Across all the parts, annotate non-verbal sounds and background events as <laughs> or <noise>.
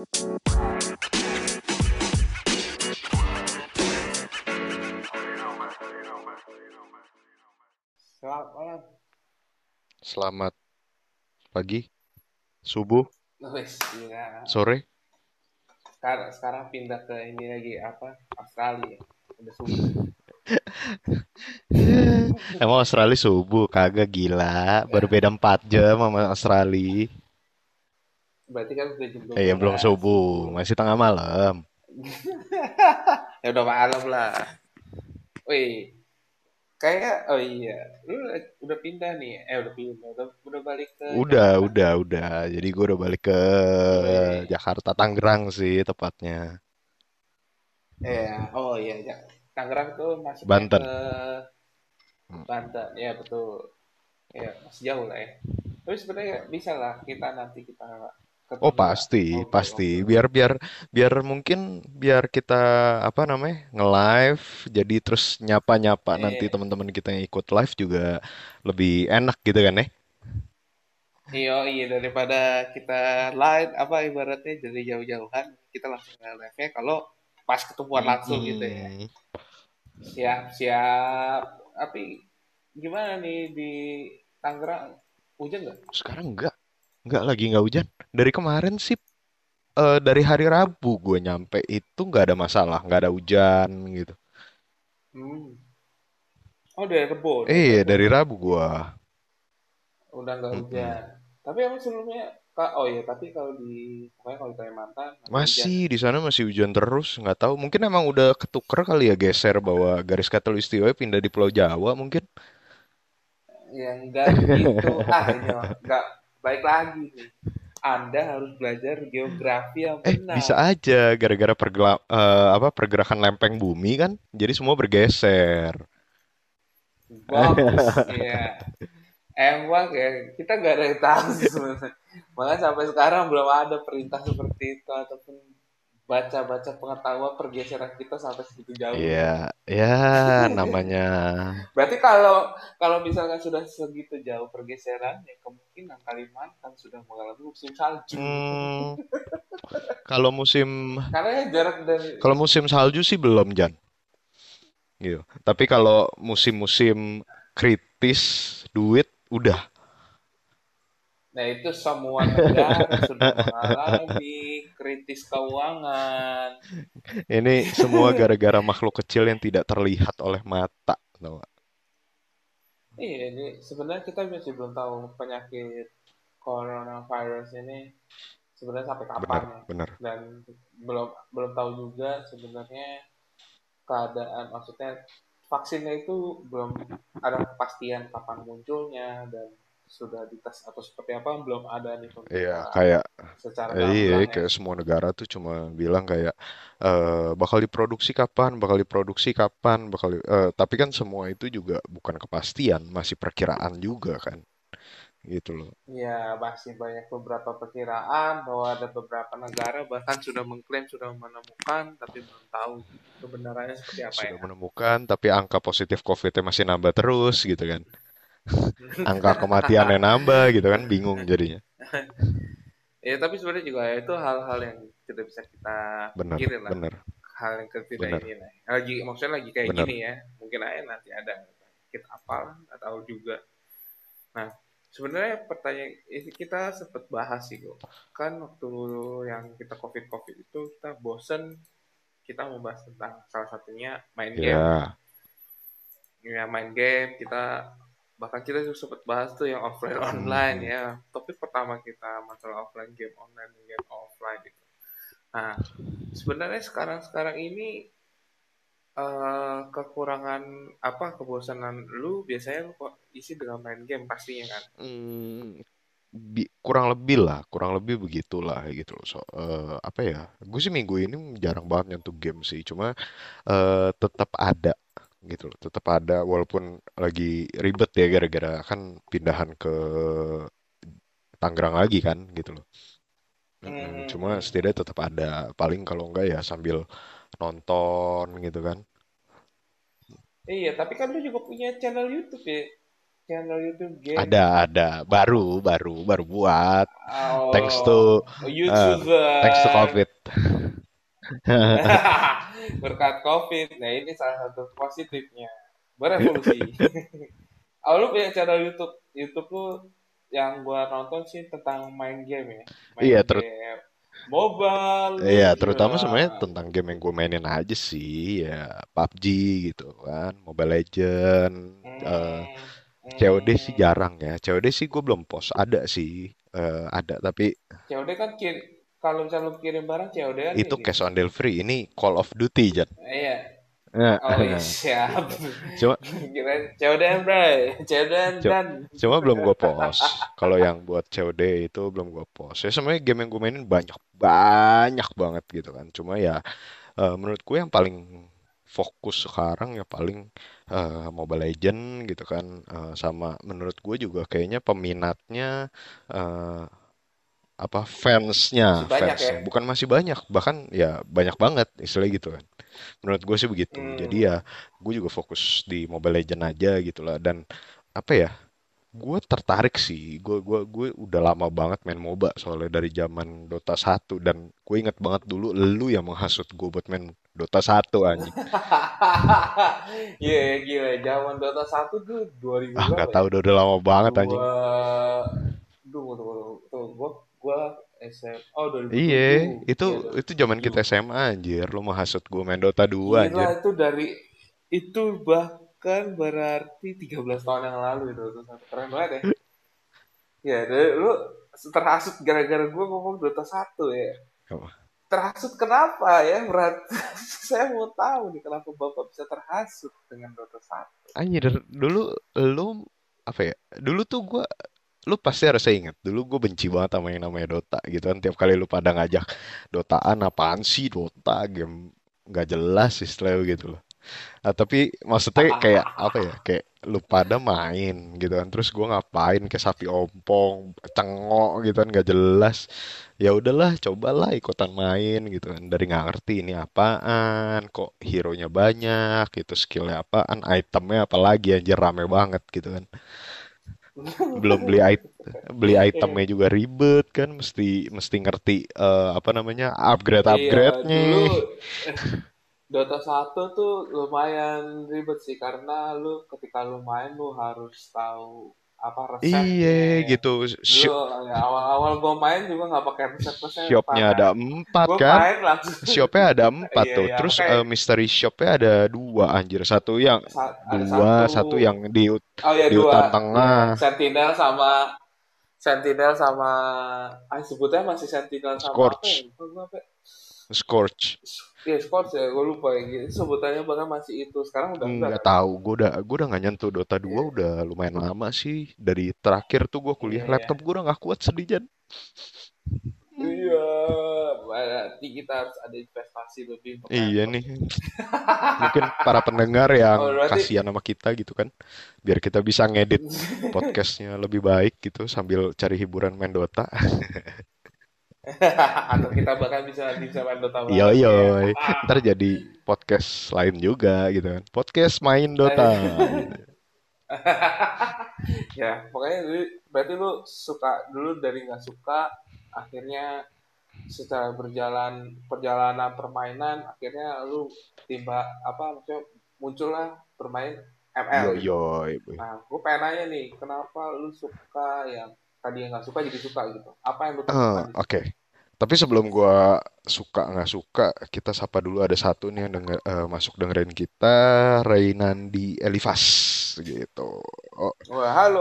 Selamat malam. Selamat pagi, subuh, iya. sore. Sekarang, sekarang pindah ke ini lagi apa? Australia. Udah subuh. <laughs> Emang Australia subuh? Kagak gila. Baru beda 4 jam sama Australia. Berarti kan udah jam Eh, ya belum 12. subuh, masih tengah malam. <laughs> Ya udah malam lah. Wih, kayak oh iya, lu udah pindah nih. Eh udah pindah, udah, udah balik ke Udah, Jakarta. udah, udah. Jadi gue udah balik ke Wih, Jakarta, Tangerang sih tepatnya. ya, oh iya, ya. Tangerang tuh ke Banten. Hmm. Banten, ya betul. Ya masih jauh lah ya. Tapi sebenarnya bisa lah kita nanti kita Oh pasti, pasti. ngobrol-ngobrol. Biar biar biar mungkin biar kita apa namanya nge-live, jadi terus nyapa-nyapa nanti Iya, teman-teman kita yang ikut live juga lebih enak gitu kan ya? iya, iya daripada kita live apa ibaratnya dari jauh-jauhan kita langsung live-nya kalau pas ketemuan langsung gitu ya. Siap, siap. Tapi gimana nih di Tangerang hujan nggak? Sekarang enggak, enggak lagi nggak hujan. Dari kemarin sih, eh, dari hari Rabu gue nyampe itu nggak ada masalah, nggak ada hujan gitu. Hmm. Oh, dari Rebo, Eh, Rebo dari Rabu gua. udah nggak Mm-mm. hujan. Tapi emang sebelumnya Kak, oh iya, tapi kalau di pokoknya kalau di Kalimantan masih hujan Masih di sana masih hujan terus, nggak tahu. Mungkin emang udah ketuker kali ya geser bahwa garis khatulistiwa pindah di Pulau Jawa mungkin. Ya enggak gitu. Ah, ini mah enggak baik lagi nih. Anda harus belajar geografi yang Eh, bisa benar. aja gara-gara pergela- eh, apa pergerakan lempeng bumi kan, jadi semua bergeser. Bagus, <laughs> ya. Emang ya, kita nggak ada yang tahu sebenarnya. Makanya sampai sekarang belum ada perintah seperti itu ataupun baca-baca pengetahuan pergeseran kita sampai segitu jauhnya. Iya, ya namanya. <laughs> Berarti kalau kalau misalkan sudah segitu jauh pergeseran, ya kemungkinan Kalimantan sudah mengalami musim salju. Hmm, kalau musim Karena jarak dari kalau musim salju sih belum, Jan. Gitu. Tapi kalau musim-musim kritis duit udah. Nah, itu semua negara sudah mengalami kritis keuangan. Ini semua gara-gara makhluk kecil yang tidak terlihat oleh mata, tau? Iya, ini sebenarnya kita masih belum tahu penyakit coronavirus ini sebenarnya sampai kapan Bener, ya. bener. Dan belum belum tahu juga sebenarnya keadaan maksudnya vaksinnya itu belum ada kepastian kapan munculnya dan sudah dites atau seperti apa belum ada nih Iya, pemberitahuan kayak secara eh, iya, gamblang ya. kayak semua negara tuh cuma bilang kayak eh, bakal diproduksi kapan, bakal diproduksi kapan, bakal di- eh, tapi kan semua itu juga bukan kepastian, masih perkiraan juga kan, gitu loh. Ya, masih banyak beberapa perkiraan bahwa ada beberapa negara bahkan sudah mengklaim sudah menemukan, tapi belum tahu kebenarannya seperti apa Sudah ya. menemukan, tapi angka positif COVID-nya masih nambah terus, gitu kan. <laughs> Angka kematiannya nambah, gitu kan, bingung jadinya. <laughs> Ya, tapi sebenarnya juga itu hal-hal yang tidak bisa kita Bener, pikirin lah. bener, Hal yang tidak bener, ini lah. Lagi, maksudnya lagi kayak bener. gini ya. Mungkin aja nanti ada penyakit apa nggak tahu juga. Nah, sebenarnya pertanyaan ini kita sempat bahas sih kok. Kan waktu yang kita COVID-COVID itu kita bosen kita membahas tentang salah satunya main game. Ya, Ya main game kita bahkan kita juga sempat bahas tuh yang offline online hmm, ya. Topik pertama kita masalah offline game online dan game offline itu. Nah, sebenarnya sekarang-sekarang ini eh, kekurangan apa kebosanan lu biasanya lu kok isi dengan main game pastinya kan. hmm, bi- kurang lebih lah, kurang lebih begitulah gitu loh. So, eh, apa ya? Gue sih minggu ini jarang banget nyentuh game sih, cuma eh, tetap ada gitu loh, tetap ada walaupun lagi ribet ya gara-gara kan pindahan ke Tangerang lagi kan gitu loh. Mm-mm, cuma Hmm, setidaknya tetap ada. Paling kalau enggak ya sambil nonton gitu kan. Iya, tapi kan lu juga punya channel YouTube ya. channel YouTube game? Ada, ada. Baru, baru, baru buat. Thanks to, Oh, eh, thanks to YouTuber. COVID. <laughs> Berkat COVID. Nah, ini salah satu positifnya. Berevolusi. <laughs> Oh, lu punya channel YouTube. YouTube lu yang gua nonton sih tentang main game ya. Main Iya, ter game mobile Iya, terutama gila. sebenarnya tentang game yang gue mainin aja sih, ya PUBG gitu kan, Mobile Legend, eh, Hmm, COD sih hmm. jarang ya, COD sih gue belum post, ada sih, eh, ada tapi COD kan kalau misalnya lu kirim barang COD kan itu ini. cash on delivery, ini Call of Duty Jan. Iya. Nah, Oh iya <laughs> siap. cuma COD bray. COD dan. cuma belum gue post. Kalau yang buat COD itu belum gue post. Ya sebenarnya game yang gue mainin banyak banyak banget gitu kan. Cuma ya eh, menurut gue yang paling fokus sekarang ya paling eh, Mobile Legend gitu kan. Eh, sama menurut gue juga kayaknya peminatnya eh, apa fansnya Masih banyak ya. bukan masih banyak bahkan ya banyak banget istilahnya gitu kan menurut gue sih begitu jadi Hmm. ya gue juga fokus di Mobile Legend aja gitu lah dan apa ya gue tertarik sih gue gua gue udah lama banget main MOBA soalnya dari zaman Dota 1 dan gue inget banget dulu lu yang menghasut gue buat main Dota 1 anjing <laughs> Iya gila. Zaman Dota 1 tuh 2000 ah berapa tahu ya? udah, udah lama banget anjing Dua. Duh, tunggu, tunggu, tuh gua gua SM. Oh 2007. iya itu Iya itu zaman kita 2007. SMA anjir lu menghasut gue main Dota 2 Gila anjir itu dari itu bahkan berarti 13 tahun yang lalu itu Dota 1. Keren banget ya. <laughs> Ya, dari- lu terhasut gara-gara gua ngomong Dota 1 ya. Terhasut kenapa ya? Berat. <laughs> Saya mau tahu nih kenapa Bapak bisa terhasut dengan Dota 1. Anjir, dulu lu apa ya? Dulu tuh gua lu pasti harus ingat. Dulu gue benci banget sama yang namanya Dota gitu kan. Tiap kali lu pada ngajak Dotaan apaan sih Dota game nggak jelas istilahnya gitu loh. Ah, tapi maksudnya kayak apa ya? Kayak lu pada main gitu kan. Terus gua ngapain kayak sapi ompong, cengok gitu kan nggak jelas. Ya udahlah, cobalah ikutan main gitu kan. Dari nggak ngerti ini apaan, kok hero-nya banyak, gitu skillnya apaan, itemnya apalagi anjir rame banget gitu kan. <laughs> Belum beli it beli itemnya juga ribet kan, mesti mesti ngerti eh, apa namanya Iya, upgrade-upgrade-nya. dulu <laughs> <laughs> Dota 1 tuh lumayan ribet sih karena lu ketika lu main lu harus tahu apa Iya resepnya. gitu. Dulu ya, awal-awal gua main juga nggak pakai resep-resep shopnya parah. ada empat Gua kan? main langsung. Shopnya ada empat Iya tuh. iya Terus makanya eh, mystery shopnya ada dua anjir. Satu yang sa- dua, satu satu yang di oh ya di dua hutan tengah. Sentinel sama Sentinel sama ah sebutnya masih Sentinel sama apa ya? Scorch, apa. ya? Scorch. Ya Scorch ya, gue lupa ya. Gitu. Sebutannya bahkan masih itu. Sekarang udah enggak Nggak kan? tahu. Gue udah gue udah nggak nyentuh Dota 2 Iya. udah lumayan lama sih. Dari terakhir tuh gue Iya kuliah ya. laptop gue udah nggak kuat sedih Jan. Iya, berarti kita harus ada investasi lebih Iya nih. Mungkin para pendengar yang Oh, berarti kasihan sama kita gitu kan. Biar kita bisa ngedit <laughs> podcastnya lebih baik gitu sambil cari hiburan main Dota. <laughs> <laughs> atau kita bahkan bisa bisa main Dota Iya bareng ya. iya. Ntar jadi podcast lain juga gitu kan. Podcast main Dota. <laughs> Ya, pokoknya dulu, berarti lu suka dulu dari nggak suka, akhirnya secara berjalan perjalanan permainan, akhirnya lu timba apa maksudnya muncullah bermain Yo ML gitu. yo. Nah, gue pengen nanya nih, kenapa lu suka yang tadi yang nggak suka jadi suka gitu? Apa yang lu di Oke. situ? Tapi sebelum gua suka nggak suka, kita sapa dulu ada satu nih yang denger, eh, masuk dengerin kita, Reynandi Elivas gitu. Oh, Wah, halo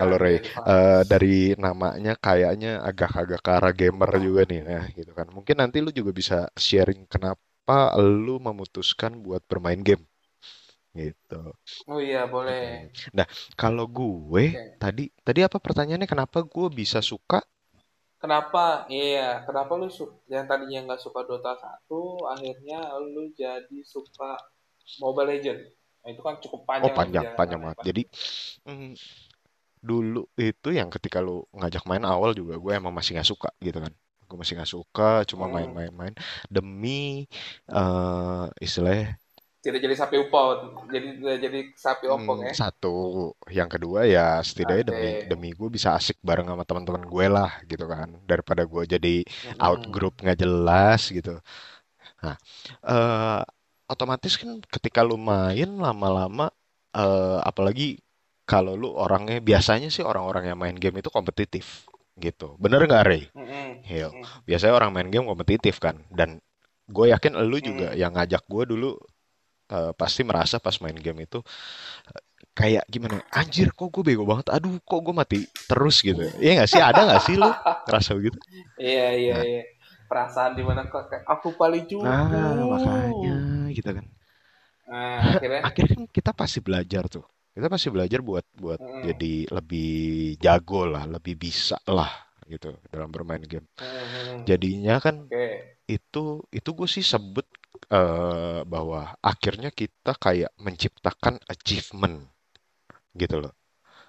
halo Ray Ray. Eh, dari namanya kayaknya agak-agak ke arah gamer juga nih, nah gitu kan. Mungkin nanti lu juga bisa sharing kenapa lu memutuskan buat bermain game gitu. Oh iya, boleh. Nah, kalau gue Oke. tadi tadi apa pertanyaannya? Kenapa gue bisa suka? Kenapa? Iya, kenapa lu su- yang tadinya nggak suka Dota 1, akhirnya lu jadi suka Mobile Legend? Nah, itu kan cukup Oh panjang panjang panjang banget. Jadi mm, dulu itu yang ketika lu ngajak main awal juga gue emang masih nggak suka gitu kan. Gue masih nggak suka, cuma Hmm. main-main-main demi eh istilahnya tidak jadi sapi upau jadi tidak jadi sapi ompong Hmm, ya satu, yang kedua ya setidaknya demi demi gue bisa asik bareng sama teman-teman gue lah gitu kan daripada gue jadi out Mm-mm. group nggak jelas gitu. Nah, eh, otomatis kan ketika lu main lama-lama, eh, apalagi kalau lu orangnya biasanya sih orang-orang yang main game itu kompetitif gitu. Bener nggak Ray? Mm-mm. Yo, Mm-mm. biasanya orang main game kompetitif kan. Dan gue yakin lu juga Mm-mm. yang ngajak gue dulu eh, pasti merasa pas main game itu kayak gimana? Anjir, kok gue bego banget. Aduh, kok gue mati terus gitu. Iya nggak sih? Ada nggak sih lu ngerasa begitu? iya iya Nah, iya perasaan di mana kok aku paling nah makanya gitu kan. nah <laughs> akhirnya akhirnya kan kita pasti belajar tuh kita pasti belajar buat buat Mm-mm. jadi lebih jago lah lebih bisa lah gitu dalam bermain game Mm-mm. jadinya kan oke itu itu gue sih sebut eh, bahwa akhirnya kita kayak menciptakan achievement gitu loh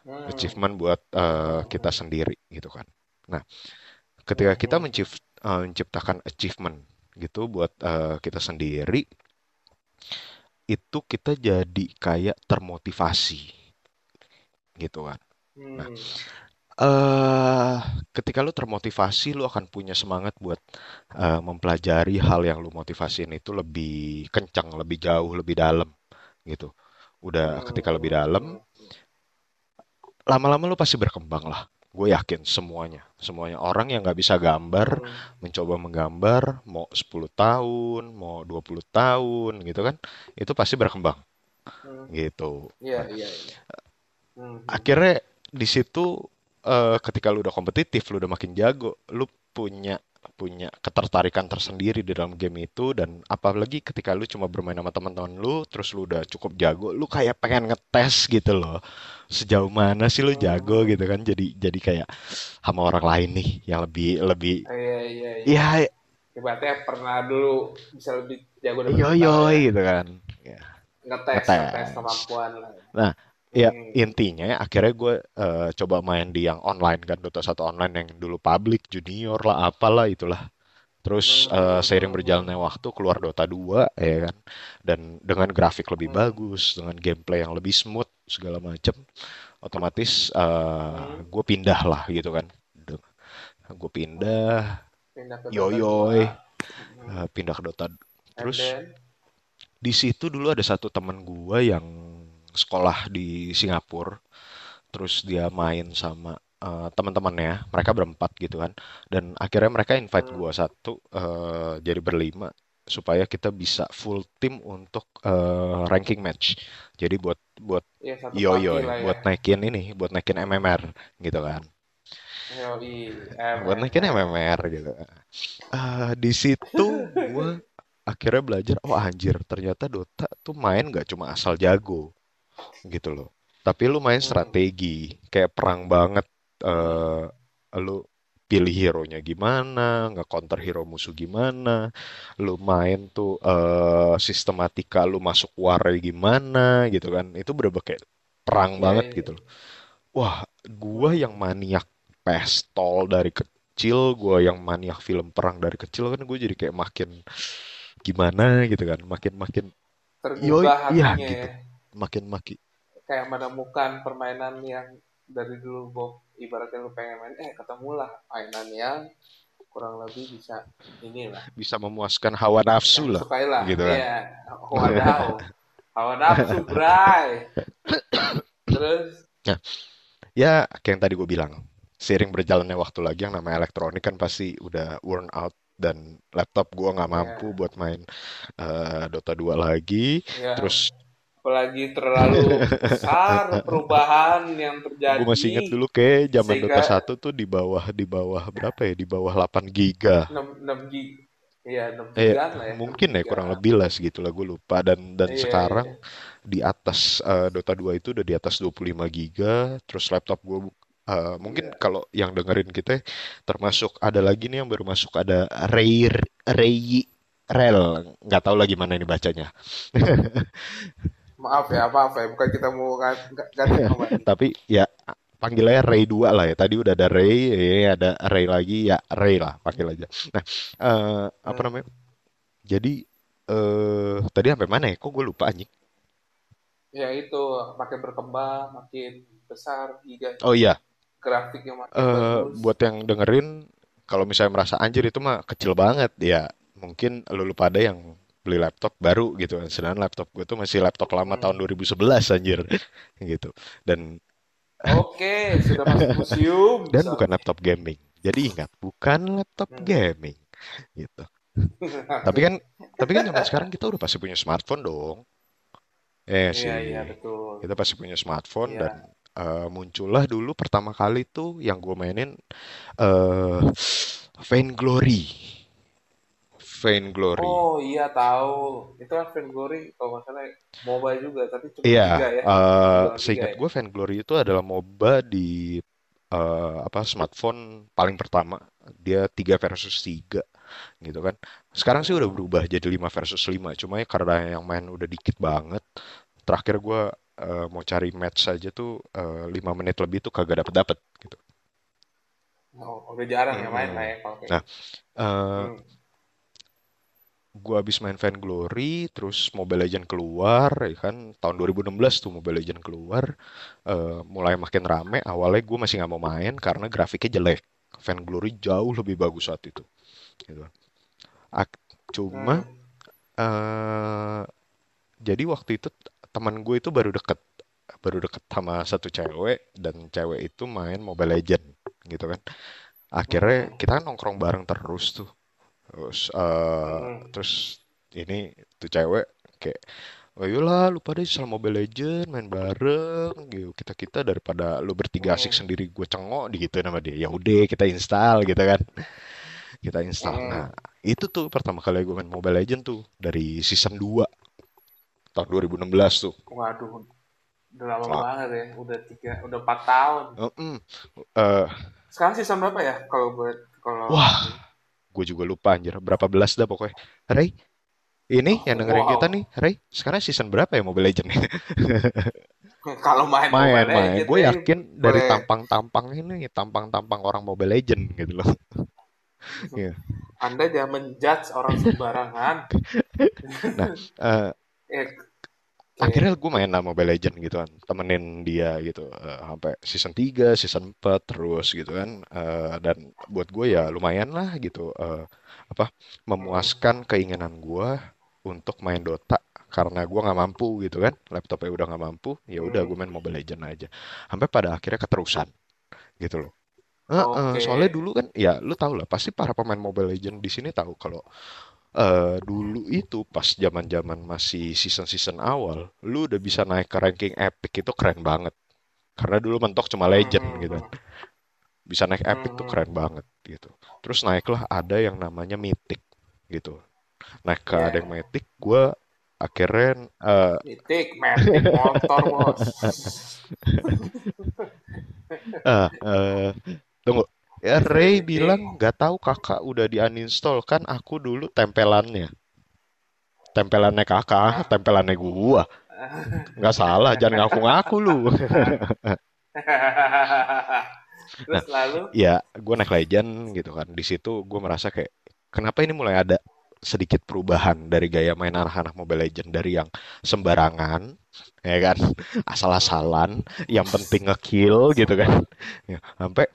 Mm. achievement buat eh, kita sendiri gitu kan nah ketika kita Mm-mm. mencip- eh, menciptakan achievement gitu buat eh, kita sendiri itu kita jadi kayak termotivasi gitu kan. Nah, Hmm. Eh ketika lu termotivasi, lu akan punya semangat buat eh, mempelajari hal yang lu motivasiin itu lebih kencang, lebih jauh, lebih dalam gitu. Udah ketika lebih dalam, Hmm. lama-lama lu pasti berkembang lah. Gue yakin semuanya, semuanya orang yang nggak bisa gambar, Hmm. mencoba menggambar, mau 10 tahun, mau 20 tahun gitu kan, itu pasti berkembang Hmm. gitu. Iya, iya, iya. Akhirnya di situ eh, ketika lu udah kompetitif, lu udah makin jago, lu punya punya ketertarikan tersendiri di dalam game itu dan apalagi ketika lu cuma bermain sama teman-teman lu, terus lu udah cukup jago, lu kayak pengen ngetes gitu loh. Sejauh mana sih lu jago Hmm. gitu kan? Jadi jadi kayak sama orang lain nih yang lebih lebih Iya, iya, iya. ya Ibaratnya pernah dulu bisa lebih jago dari yo yo gitu kan. Ya, Ngetes, ngetes ngetes. kemampuan lah. Nah, ya Hmm. intinya akhirnya gue eh, coba main di yang online kan Dota 1 online yang dulu public junior lah apalah itulah. Terus Hmm, hmm, seiring hmm, berjalannya waktu keluar Dota 2 ya kan. Dan dengan grafik lebih hmm. bagus, dengan gameplay yang lebih smooth segala macem, otomatis eh Hmm. gue pindah lah gitu kan. Gue pindah, Pindah ke Dota 2. yoyoy, Hmm. eh, pindah ke Dota. Terus di situ dulu ada satu teman gue yang sekolah di Singapura. Terus dia main sama eh, teman-temannya, mereka berempat gitu kan. Dan akhirnya mereka invite gua satu eh, jadi berlima supaya kita bisa full tim untuk eh, ranking match. Jadi buat buat ya yo-yo, lah ya. buat naikin ini, buat naikin MMR gitu kan. Yoi, Buat naikin MMR. Gitu. Eh, di situ gua <laughs> akhirnya belajar, oh anjir, ternyata Dota tuh main gak cuma asal jago gitu loh. Tapi lu main Hmm. strategi, kayak perang banget. Eh lu pilih hero-nya gimana, nge-counter hero musuh gimana, lu main tuh eh sistematika lu masuk war gimana gitu kan. Itu bener kayak perang Iya, banget iya. gitu loh. Wah, gua yang maniak pistol dari kecil, gua yang maniak film perang dari kecil kan gue jadi kayak makin gimana gitu kan, makin makin yo iya gitu, ya. Makin makin Kayak menemukan permainan yang dari dulu Bob ibaratnya lu pengen main, eh ketemulah mainan yang kurang lebih bisa inilah. Bisa memuaskan hawa nafsu lah sukai lah gitu kan. iya. Wadaw hawa nafsu bray. Terus? Nah, ya kayak yang tadi gue bilang, seiring berjalannya waktu lagi yang namanya elektronik kan pasti udah worn out dan laptop gua nggak mampu ya buat main eh, Dota 2 lagi. ya Terus apalagi terlalu besar <laughs> perubahan yang gue masih inget terjadi dulu kayak zaman Dota sehingga 1 tuh di bawah di bawah berapa ya? Di bawah 8 giga. 6, 6 gig iya 6 Eh lah ya 6 mungkin ya kurang lebih lah segitulah gue lupa. Dan dan iya sekarang iya. di atas eh, Dota 2 itu udah di atas 25 giga. Terus laptop gue eh, mungkin iya. kalau yang dengerin kita termasuk ada lagi nih yang baru masuk ada Ray Ray Rel. Nggak tahu lagi mana ini bacanya <laughs> maaf ya maaf ya bukan kita mau <laughs> tapi ya panggilannya Ray 2 lah ya tadi udah ada Ray ya ada Ray lagi ya Ray lah panggil aja nah eh, apa hmm. namanya jadi eh tadi sampai mana ya? Kok gue lupa anjing. Ya itu makin berkembang, makin besar giganya, Oh iya, grafiknya makin eh bagus. buat yang dengerin, kalau misalnya merasa anjir itu mah kecil banget ya. Mungkin lu lupa ada yang beli laptop baru gitu kan. Sedangkan laptop gue tuh masih laptop lama tahun Hmm. 2011 anjir <laughs> gitu. Dan Oke, sudah masuk museum. <laughs> dan bukan laptop gaming. Jadi ingat, bukan laptop Hmm. gaming gitu. <laughs> Tapi kan tapi kan zaman sekarang kita udah pasti punya smartphone dong. Eh Iya, iya, sih, betul. kita pasti punya smartphone dan Iya. eh, muncullah dulu pertama kali tuh yang gue mainin eh Vainglory. Vainglory. Oh iya tahu. Itu kan Vainglory kalau nggak salah mobile juga, tapi cuma Iya, tiga ya. eh tiga seingat ya. gue Vainglory itu adalah MOBA di eh, apa smartphone paling pertama. Dia 3 versus 3 gitu kan. Sekarang sih udah Hmm. berubah jadi 5 versus 5. Cuma ya karena yang main udah dikit banget. Terakhir gue eh, mau cari match saja tuh eh, 5 menit lebih tuh kagak dapet dapet gitu. Oh, udah jarang ya main lah ya kayak Nah, eh Hmm. Gue habis main Vainglory, terus Mobile Legends keluar, ya kan tahun 2016 tuh Mobile Legends keluar, eh, mulai makin rame. Awalnya gue masih nggak mau main karena grafiknya jelek. Vainglory jauh lebih bagus saat itu. Gitu. Ak- cuma eh jadi waktu itu teman gue itu baru deket, baru deket sama satu cewek dan cewek itu main Mobile Legends gitu kan. Akhirnya kita kan nongkrong bareng terus tuh. Terus, Hmm. terus ini tuh cewek kayak, oh lah lu pada install Mobile Legends main bareng gitu. Kita kita daripada lu bertiga asik Hmm. sendiri gue cengok gitu nama dia. Ya udah kita install gitu kan. Kita install. Nah, Hmm. itu tuh pertama kali gue main Mobile Legends tuh dari season 2 tahun 2016 tuh. Waduh, udah lama Wah, banget ya. Udah tiga, udah empat tahun. mm-mm. Eh, Sekarang season berapa ya? Kalau buat kalau wah? Gue juga lupa anjir berapa belas dah pokoknya. Ray, ini yang dengerin kita nih. Ray, sekarang season berapa ya Mobile Legends? <laughs> Kalau main Main, Mobile main. Gue yakin dari tampang-tampang ini, tampang-tampang orang Mobile Legends gitu loh. <laughs> Iya. Anda jangan menjudge orang sembarangan. <laughs> Nah, Eh, akhirnya oke. gue main lah Mobile Legends gitu kan, temenin dia gitu, eh, sampai season 3, season 4 terus gitu kan. Eh, dan buat gue ya lumayan lah gitu, eh, apa, memuaskan keinginan gue untuk main Dota karena gue nggak mampu gitu kan, laptopnya udah nggak mampu, ya udah gue main Mobile Legends aja. Sampai pada akhirnya keterusan gitu loh. Heeh, Oke. soalnya dulu kan ya lu tau lah pasti para pemain Mobile Legends di sini tahu kalau eh, dulu itu pas zaman-zaman masih season-season awal lu udah bisa naik ke ranking epic itu keren banget. Karena dulu mentok cuma legend hmm, gitu. Bisa naik epic tuh hmm. keren banget gitu. Terus naiklah ada yang namanya mythic gitu. Naik ke ada yang mythic gue akhirnya eh, Mitik, metik, motor, bos. <laughs> eh, eh, tunggu ya Ray Mitik. bilang nggak tahu kakak udah di uninstall kan aku dulu tempelannya. Tempelannya kakak Hah? tempelannya gua. Nggak salah jangan ngaku-ngaku lu. <laughs> Nah Terus lalu, ya gue naik legend gitu kan. Di situ gue merasa kayak kenapa ini mulai ada sedikit perubahan dari gaya main anak-anak Mobile Legend dari yang sembarangan ya kan? Hmm, asal-asalan yang penting ngekill gitu kan. Ya, sampai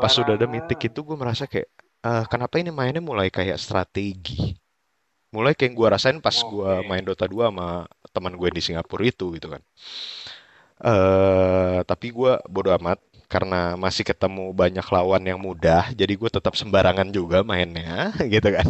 pas sudah ada sembarangan. itu gue merasa kayak "Eh, kenapa ini mainnya mulai kayak strategi mulai kayak gue rasain pas gue Oke. main Dota 2 sama teman gue di Singapura itu gitu kan eh tapi gue bodo amat karena masih ketemu banyak lawan yang mudah jadi gue tetap sembarangan juga mainnya <laughs> gitu kan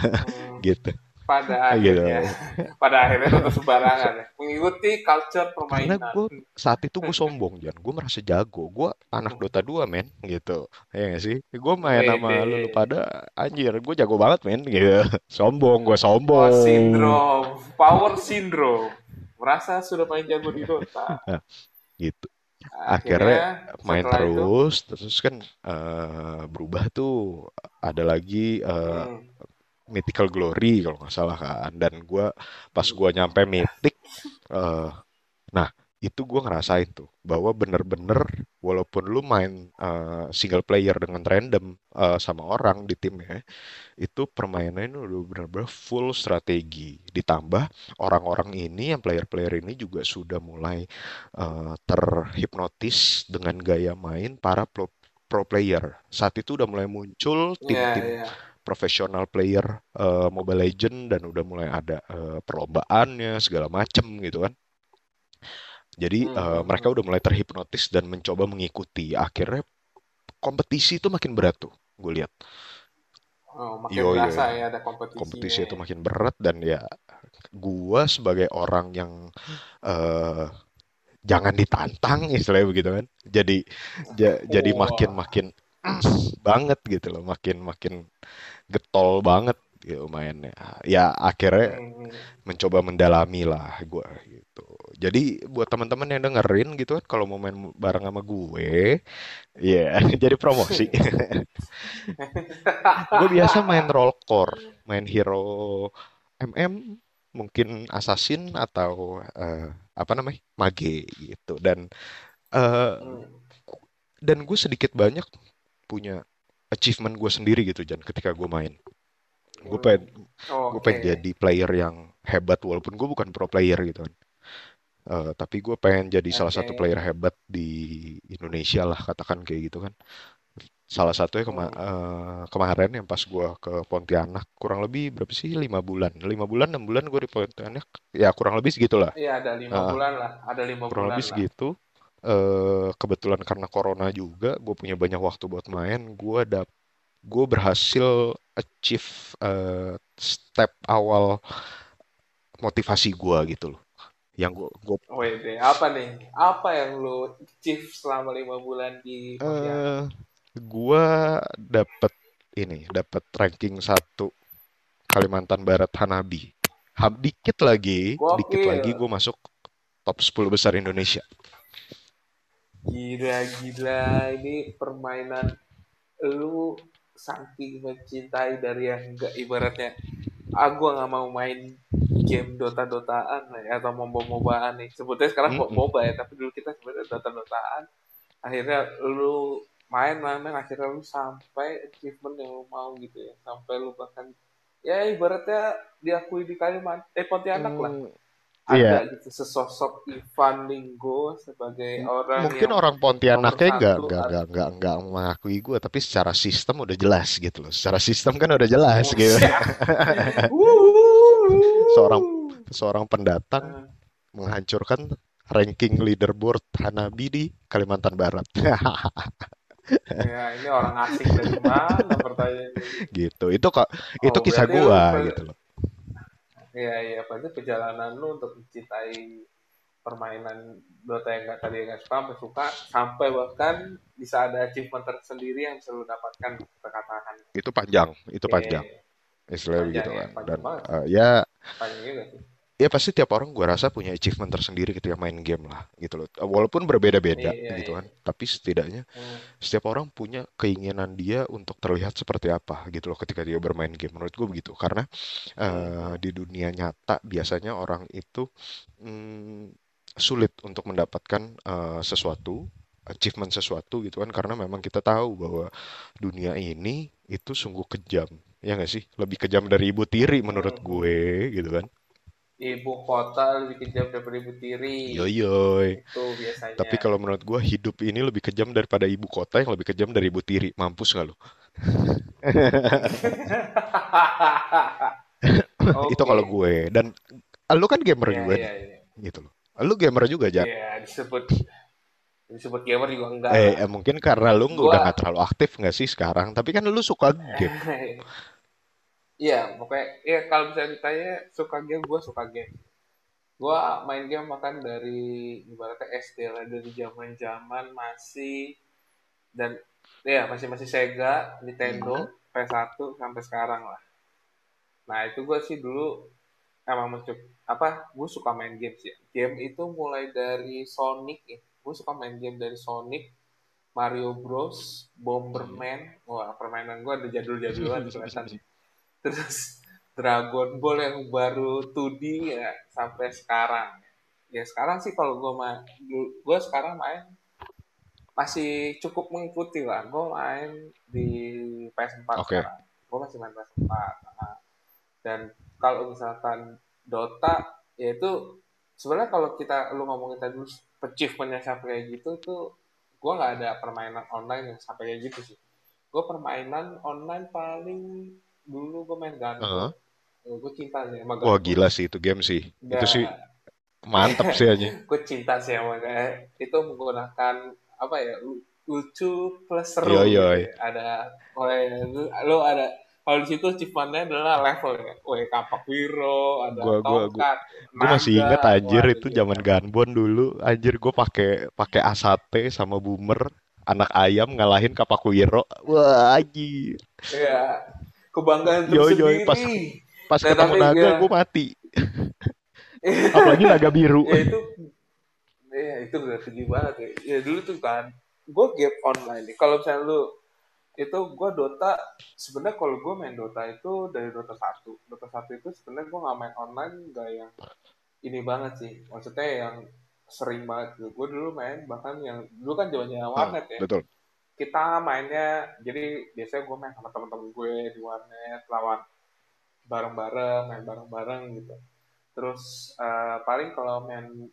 Hmm, gitu pada gitu. akhirnya, <laughs> pada akhirnya tetap sembarangan ya. Mengikuti culture karena permainan. gue saat itu gue sombong Jan. Gue merasa jago. Gue anak Dota 2 men gitu. Ya nggak sih? Gue main sama Wede. lu pada anjir gue jago banget men gitu. <laughs> Sombong gue sombong. Syndrome, power syndrome. Merasa sudah paling jago di Dota. <laughs> Nah, gitu. Akhirnya Akhirnya main setelah itu, terus terus kan eh, berubah tuh. Ada lagi eh, hmm, Mythical Glory kalau nggak salah kan. Dan gua pas gua nyampe Mythic eh, nah itu gue ngerasain tuh bahwa bener-bener walaupun lu main uh, single player dengan random uh, sama orang di timnya itu permainannya udah bener-bener full strategi. Ditambah orang-orang ini yang player-player ini juga sudah mulai uh, terhipnotis dengan gaya main para pro, pro player. Saat itu udah mulai muncul Iya, tim-tim iya. Profesional player uh, Mobile Legend dan udah mulai ada uh, perlombaannya segala macem gitu kan jadi Hmm, hmm, mereka hmm. udah mulai terhipnotis dan mencoba mengikuti. Akhirnya kompetisi itu makin berat tuh, gue lihat. Oh, makin Yo ya ada kompetisinya kompetisi itu ya. makin berat dan ya gue sebagai orang yang eh jangan ditantang istilahnya begitu kan. Jadi ja- jadi makin makin <clears throat> banget gitu loh, makin makin getol banget gitu mainnya. Ya akhirnya Hmm, mencoba mendalami lah gue gitu. Jadi buat teman-teman yang dengerin gitu kan kalau mau main bareng sama gue, ya <laughs> jadi promosi. <laughs> Gue biasa main role core, main hero MM, mungkin assassin atau eh, apa namanya mage gitu. Dan hmm. dan gue sedikit banyak punya achievement gue sendiri gitu Jan ketika gue main. Gue Hmm. pengen gue Oke. pengen jadi player yang hebat walaupun gue bukan pro player gitu kan. Eh, tapi gue pengen jadi salah Oke. satu player hebat di Indonesia lah katakan kayak gitu kan. Salah satunya kema- eh, kemarin yang pas gue ke Pontianak kurang lebih berapa sih lima bulan, lima bulan enam bulan gue di Pontianak ya kurang lebih segitulah. Iya, ada lima Eh, bulan lah. Ada lima kurang bulan lebih lah. segitu. Eh, kebetulan karena corona juga gue punya banyak waktu buat main. Gue dap gue berhasil achieve eh, step awal motivasi gue gitu loh. Yang gue gue Wede, apa nih? Apa yang lu achieve selama lima bulan di eh Pontianak? gua dapet ini, dapet ranking satu Kalimantan Barat Hanabi. Hab dikit lagi, dikit lagi gue masuk top 10 besar Indonesia. Gila, gila. Ini permainan lu saking mencintai dari yang enggak ibaratnya. Ah gue nggak mau main game Dota-Dotaan lah ya, atau MOBA-MOBAan nih. Sebetulnya sekarang kok Mm-mm. MOBA ya tapi dulu kita sebenarnya Dota-Dotaan. Akhirnya lu main main main. Akhirnya lu sampai achievement yang lu mau gitu ya. Sampai lu bahkan ya ibaratnya diakui di Kalimantan eh Pontianak lah. Hmm, ada iya, gitu sesosok Ivan Linggo sebagai orang mungkin yang orang Pontianaknya nggak satu nggak at- nggak nggak nggak mengakui gue, tapi secara sistem udah jelas gitu loh. Secara sistem kan udah jelas gitu. <laughs> Buset. Wuh. Seorang seorang pendatang Eh, menghancurkan ranking leaderboard Hanabi di Kalimantan Barat. <laughs> ya ini orang asing dari mana pertanyaannya gitu. Itu kok itu oh kisah berarti lu gua gitu loh. Ya ya berarti perjalanan lu untuk mencintai permainan Dota yang gak tadi yang gak suka sampai suka sampai bahkan bisa ada achievement tersendiri yang bisa lu dapatkan kita katakan Itu panjang, itu oke panjang. Istilahnya panjang begitu ya kan. panjang Dan banget. eh, ya panjang juga sih ya pasti tiap orang gua rasa punya achievement tersendiri ketika main game lah gitu loh. Walaupun berbeda-beda iya gitu iya kan. Tapi setidaknya Hmm. setiap orang punya keinginan dia untuk terlihat seperti apa gitu loh ketika dia bermain game. Menurut gue begitu. Karena Hmm. eh, di dunia nyata biasanya orang itu mm, sulit untuk mendapatkan eh, sesuatu, achievement sesuatu gitu kan. Karena memang kita tahu bahwa dunia ini itu sungguh kejam. Ya nggak sih? Lebih kejam dari ibu tiri menurut Hmm. gue gitu kan. Ibu kota lebih kejam daripada ibu tiri Yoyoy. itu biasanya Tapi kalau menurut gue hidup ini lebih kejam daripada ibu kota yang lebih kejam dari ibu tiri. Mampus nggak lo? <laughs> Itu oke kalau gue. Dan lu kan gamer iya juga iya nih, iya gitu loh. Lu gamer juga, Jan. Iya, disebut disebut gamer juga enggak Eh, eh, mungkin karena lu nggak- udah gua nggak terlalu aktif nggak sih sekarang. Tapi kan lu suka game. <laughs> Iya, pokoknya ya kalau bisa ditanya suka game, gue suka game. Gue main game makan dari ibaratnya SD lah dari zaman-zaman masih dan ya masih masih Sega, Mhm. Nintendo, PS1 sampai sekarang lah. Nah itu gue sih dulu emang mencuk apa? Gue suka main game sih. Game itu mulai dari Sonic ya. Gue suka main game dari Sonic, Mario Bros, Mhm. Bomberman. Wah permainan gue ada jadul-jadulan <laughs> kelihatan. Terus Dragon Ball yang baru 2D ya sampai sekarang. ya sekarang sih kalau gue main gue sekarang main masih cukup mengikuti lah gue main di PS4 Oke. sekarang gue masih main PS4 Nah, dan kalau misalkan Dota ya itu sebenarnya kalau kita lu ngomongin tadi achievementnya sampai kayak gitu tuh gue nggak ada permainan online yang sampai kayak gitu sih gue permainan online paling dulu gue main Heeh. Gunbo gue cinta sih sama Wah Gunbo gila sih itu game sih. Itu sih mantap sih aja. <laughs> gue cinta sih sama kayak itu menggunakan apa ya lu- lucu plus seru Iya, gitu iya. ya. ada lu ada kalau di situ achievementnya adalah level ya Weh, kapak wiro ada Gua gua gua, tongkat gua masih inget anjir wah itu zaman Gunbon dulu. Anjir gue pakai pakai Asate sama Boomer anak ayam ngalahin Kapakuiro. Wah anjir. ya kebanggaan Yo yo pas tersendiri pas nah ketemu naga ya. gue mati. <laughs> Apalagi naga biru. ya itu ya itu udah tinggi banget ya. Ya dulu tuh kan gue game online nih. Kalau misalnya lu itu gue Dota sebenarnya kalau gue main Dota itu dari Dota satu. Dota satu itu sebenarnya gue nggak main online nggak yang ini banget sih. Maksudnya yang sering banget. Gue dulu main bahkan yang dulu kan zamannya Hmm, warnet ya. betul. Kita mainnya jadi biasanya gue main sama teman-teman gue di warnet lawan bareng-bareng main bareng-bareng gitu. Terus eh, paling kalau main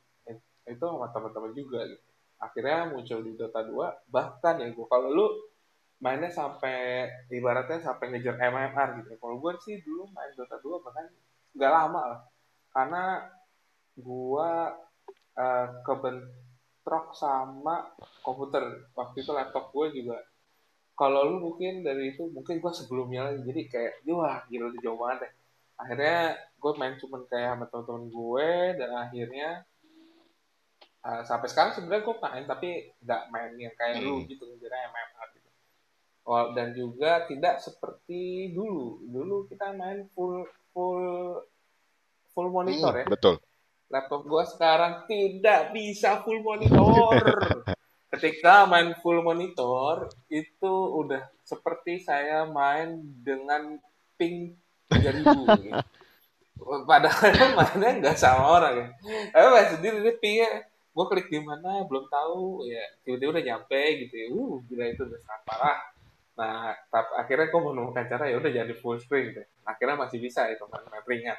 itu sama teman-teman juga gitu. Akhirnya muncul di Dota 2 bahkan ya gue kalau lu mainnya sampai ibaratnya sampai ngejar MMR gitu. Kalau gue sih dulu main Dota 2 bahkan nggak lama lah. Karena gue eh, kebentrok sama komputer. Waktu itu laptop gue juga. Kalau lu mungkin dari itu mungkin gue sebelumnya lagi. Jadi kayak wah gila udah jauh banget deh. Akhirnya gue main cuman kayak sama temen-temen gue dan akhirnya uh, sampai sekarang sebenarnya gue main tapi nggak main yang kayak lu Hmm, gitu ngejar MMR gitu. Oh, dan juga tidak seperti dulu. Dulu kita main full full full monitor hmm, ya. betul. Laptop gue sekarang tidak bisa full monitor <laughs> ketika main full monitor itu udah seperti saya main dengan ping 3000 gitu. <laughs> Padahal mainnya nggak sama orang ya. Tapi main sendiri dia pingnya gue klik di mana belum tahu ya tiba-tiba udah nyampe gitu ya. Uh gila itu udah sangat parah. Nah, tapi akhirnya gue menemukan cara ya udah jadi full screen deh. Akhirnya masih bisa itu main, main ringan.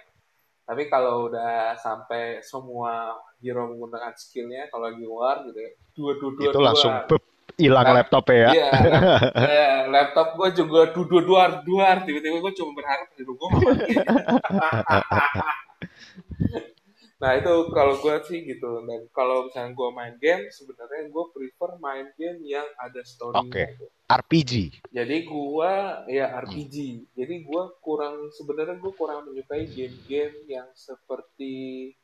Tapi kalau udah sampai semua hero menggunakan skillnya kalau lagi war gitu ya, dua dua dua Itu dua langsung hilang Lap, laptopnya ya. iya, eh, <laughs> laptop gue juga dua dua duar duar tiba-tiba gue cuma berharap gue mati aja. Nah itu kalau gue sih gitu dan kalau misalnya gue main game sebenarnya gue prefer main game yang ada story-nya Oke. gitu. RPG. Jadi gue ya Hmm, RPG. Jadi gue kurang sebenarnya gue kurang menyukai game-game yang seperti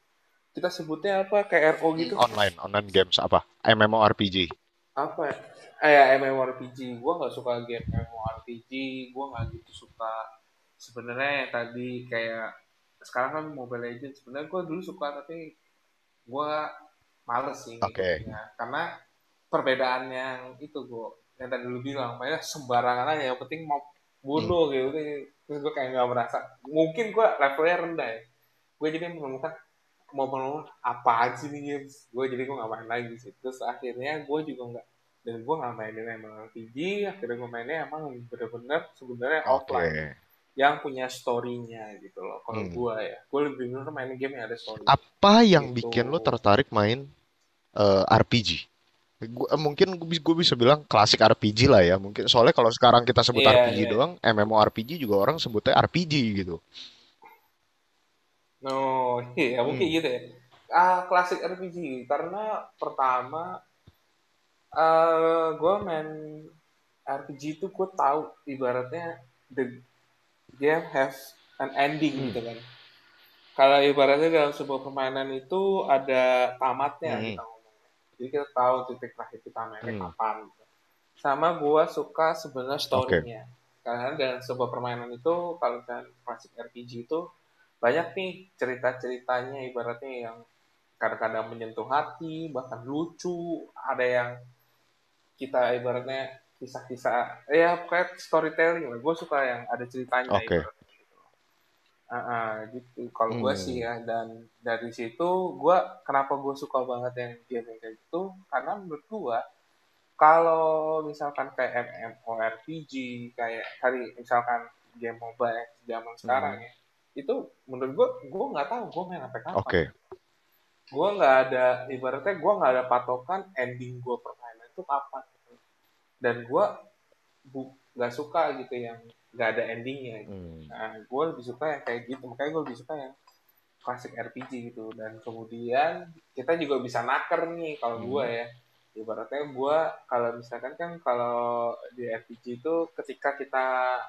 kita sebutnya apa kayak RO hmm, gitu online, online games apa? MMORPG. apa ya? Eh, ya, MMORPG. Gue nggak suka game MMORPG. Gue nggak gitu suka sebenarnya yang tadi kayak sekarang kan Mobile Legends. Sebenarnya gue dulu suka tapi gue males sih Oke. ngikutinnya karena perbedaan yang itu gue yang tadi lu bilang. Mainnya sembarangan aja. Yang penting mau Hmm, bunuh gitu. Terus gue kayak nggak merasa. Mungkin gue levelnya rendah ya. Gue jadi menemukan mau menemukan apa sih nih games? Gue jadi gue nggak main lagi sih. Terus akhirnya gue juga nggak dan gue nggak mainin MMORPG akhirnya gue mainnya emang bener-bener sebenarnya Oke. offline yang punya story-nya gitu loh kalau Hmm. gue ya gue lebih bener main game yang ada story Apa yang gitu bikin lo tertarik main eh, RPG? Gua, eh, mungkin gue bisa, gua bisa bilang klasik RPG lah ya. Mungkin soalnya kalau sekarang kita sebut iya RPG iya doang, MMORPG juga orang sebutnya RPG gitu. no <laughs> iya mungkin Hmm, gitu ya ah klasik RPG karena pertama eh gue main RPG itu gue tahu ibaratnya the game have an ending hmm, gitu kan. Kalau ibaratnya dalam sebuah permainan itu ada tamatnya hmm, kita ngomongnya jadi kita tahu titik terakhir kita mainnya hmm. kapan gitu. sama gue suka sebenarnya story-nya. Karena dalam sebuah permainan itu kalau misalnya klasik RPG itu banyak nih cerita-ceritanya ibaratnya yang kadang-kadang menyentuh hati bahkan lucu. Ada yang kita ibaratnya kisah-kisah ya kayak storytelling lah gue suka yang ada ceritanya ibaratnya gitu Ah, ah, gitu. Kalau gue sih Hmm, ya, dan dari situ gue kenapa gue suka banget yang game kayak gitu, karena menurut gue kalau misalkan kayak MMORPG, kayak tadi misalkan game mobile zaman sekarang hmm, ya, itu menurut gue gue nggak tahu gue main sampai kapan. oke. Gue nggak ada ibaratnya gue nggak ada patokan ending gue permainan itu kapan. Dan gue bu- nggak suka gitu yang nggak ada endingnya. Gitu. Hmm, Nah, gue lebih suka yang kayak gitu. Makanya gue lebih suka yang klasik RPG gitu. Dan kemudian kita juga bisa naker nih kalau gue hmm, ya. Ibaratnya gue kalau misalkan kan kalau di RPG itu ketika kita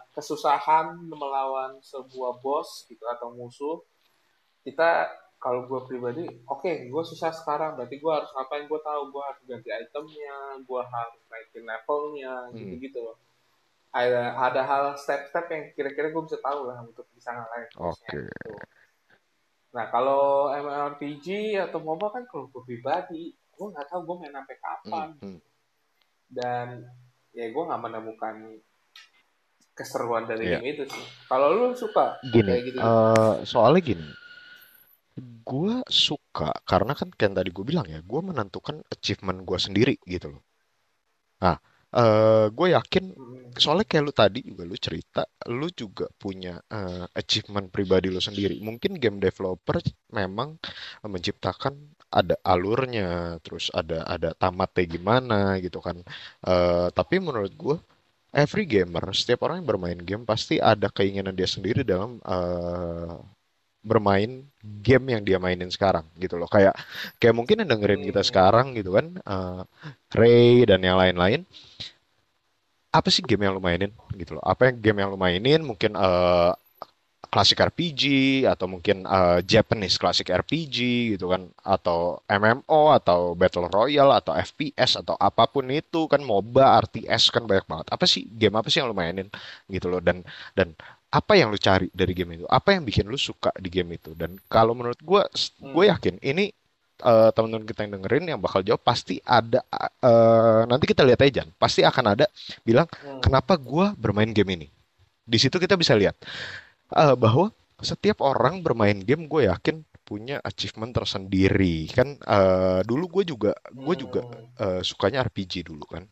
kesusahan melawan sebuah boss gitu atau musuh, kita kalau gue pribadi, oke, okay, gue susah sekarang, berarti gue harus ngapain? Gue tahu gue harus ganti itemnya, gue harus naikin levelnya, hmm, gitu-gitu loh. Ada ada hal step-step yang kira-kira gue bisa tahu lah untuk bisa ngalahin oke. gitu. Nah kalau MMORPG atau MOBA kan kalau gue pribadi, gue nggak tahu gue main sampai Hmm, kapan hmm. dan ya gue nggak menemukan keseruan dari Ya, game itu sih. Kalau lu suka gini, kayak gitu-gitu? eh soalnya gini, gue suka karena kan kayak tadi gue bilang ya, gue menentukan achievement gue sendiri gitu loh. Nah, eh gue yakin soalnya kayak lu tadi juga lu cerita, lu juga punya eh, achievement pribadi lu sendiri. Mungkin game developer memang menciptakan ada alurnya, terus ada ada tamatnya gimana gitu kan. Eh, tapi menurut gue, every gamer, setiap orang yang bermain game pasti ada keinginan dia sendiri dalam eh, bermain game yang dia mainin sekarang gitu loh. Kayak kayak mungkin yang dengerin kita Hmm. sekarang gitu kan, eh, Ray dan yang lain-lain. Apa sih game yang lu mainin gitu loh? Apa yang game yang lu mainin? Mungkin eh, klasik RPG atau mungkin eh, Japanese klasik RPG gitu kan? Atau MMO atau Battle Royale atau FPS atau apa pun itu kan MOBA RTS kan banyak banget. Apa sih game apa sih yang lu mainin gitu loh? Dan dan apa yang lu cari dari game itu apa yang bikin lu suka di game itu dan kalau menurut gue gue Hmm. yakin ini eh, teman-teman kita yang dengerin yang bakal jawab pasti ada eh, nanti kita lihat aja Jan. pasti akan ada bilang Hmm. kenapa gua bermain game ini di situ kita bisa lihat eh, bahwa setiap orang bermain game gue yakin punya achievement tersendiri kan eh, dulu gue juga gue juga eh, sukanya RPG dulu kan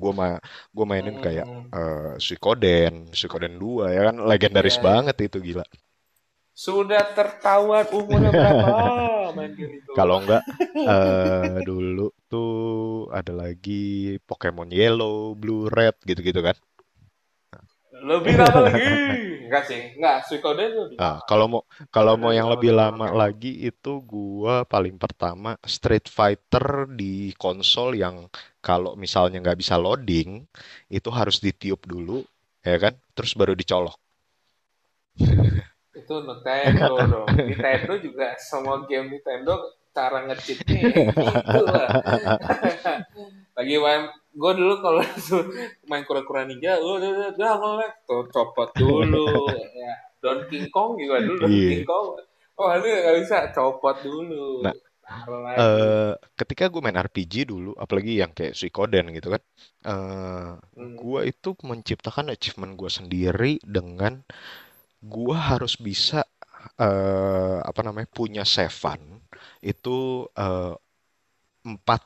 gue ma gue mainin kayak Hmm. eh, Suikoden Suikoden 2 ya kan legendaris iya. banget itu gila Sudah tertawan umurnya berapa <laughs> main game itu? kalau enggak <laughs> eh dulu tuh ada lagi Pokemon Yellow Blue Red gitu-gitu kan Lebih lama lagi. Enggak sih, enggak. Suikoden lebih Ah, lama. kalau mau kalau mau yang lebih lama Pokemon. lagi itu gua paling pertama Street Fighter di konsol yang kalau misalnya nggak bisa loading itu harus ditiup dulu ya kan terus baru dicolok. Itu Nintendo <laughs> dong. Nintendo juga semua game Nintendo cara nge-cheatnya gitu lah. <laughs> Lagi main, gue dulu kalau <laughs> main kura-kura ninja, lu udah udah nge-lag tuh copot dulu. Ya, Donkey Kong juga dulu Iya. Donkey Kong. Oh ini nggak bisa copot dulu. Nah, Eh ketika gue main RPG dulu, apalagi yang kayak Suikoden gitu kan, eh Hmm. gua itu menciptakan achievement gua sendiri dengan gua harus bisa eh apa namanya punya seven itu eh, empat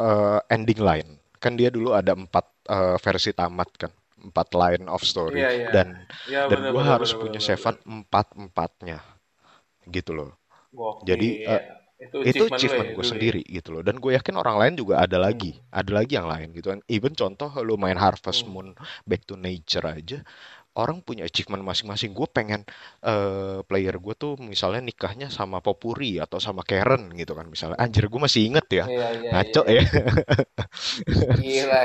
eh, ending line. Kan dia dulu ada empat eh, versi tamat kan, empat line of story Iya iya. dan Ya dan bener gue bener harus bener punya bener bener. seven empat empatnya gitu loh. Jadi Gokil. eh, Itu itu achievement lo ya gue ya. sendiri gitu loh. Dan gue yakin orang lain juga ada Hmm. lagi, ada lagi yang lain gitu kan. Even contoh lu main Harvest Hmm. Moon Back to Nature aja, orang punya achievement masing-masing. Gue pengen eh, player gue tuh misalnya nikahnya sama Popuri atau sama Karen gitu kan misalnya. Anjir gue masih inget ya, Iya iya ngaco iya. ya. Gila.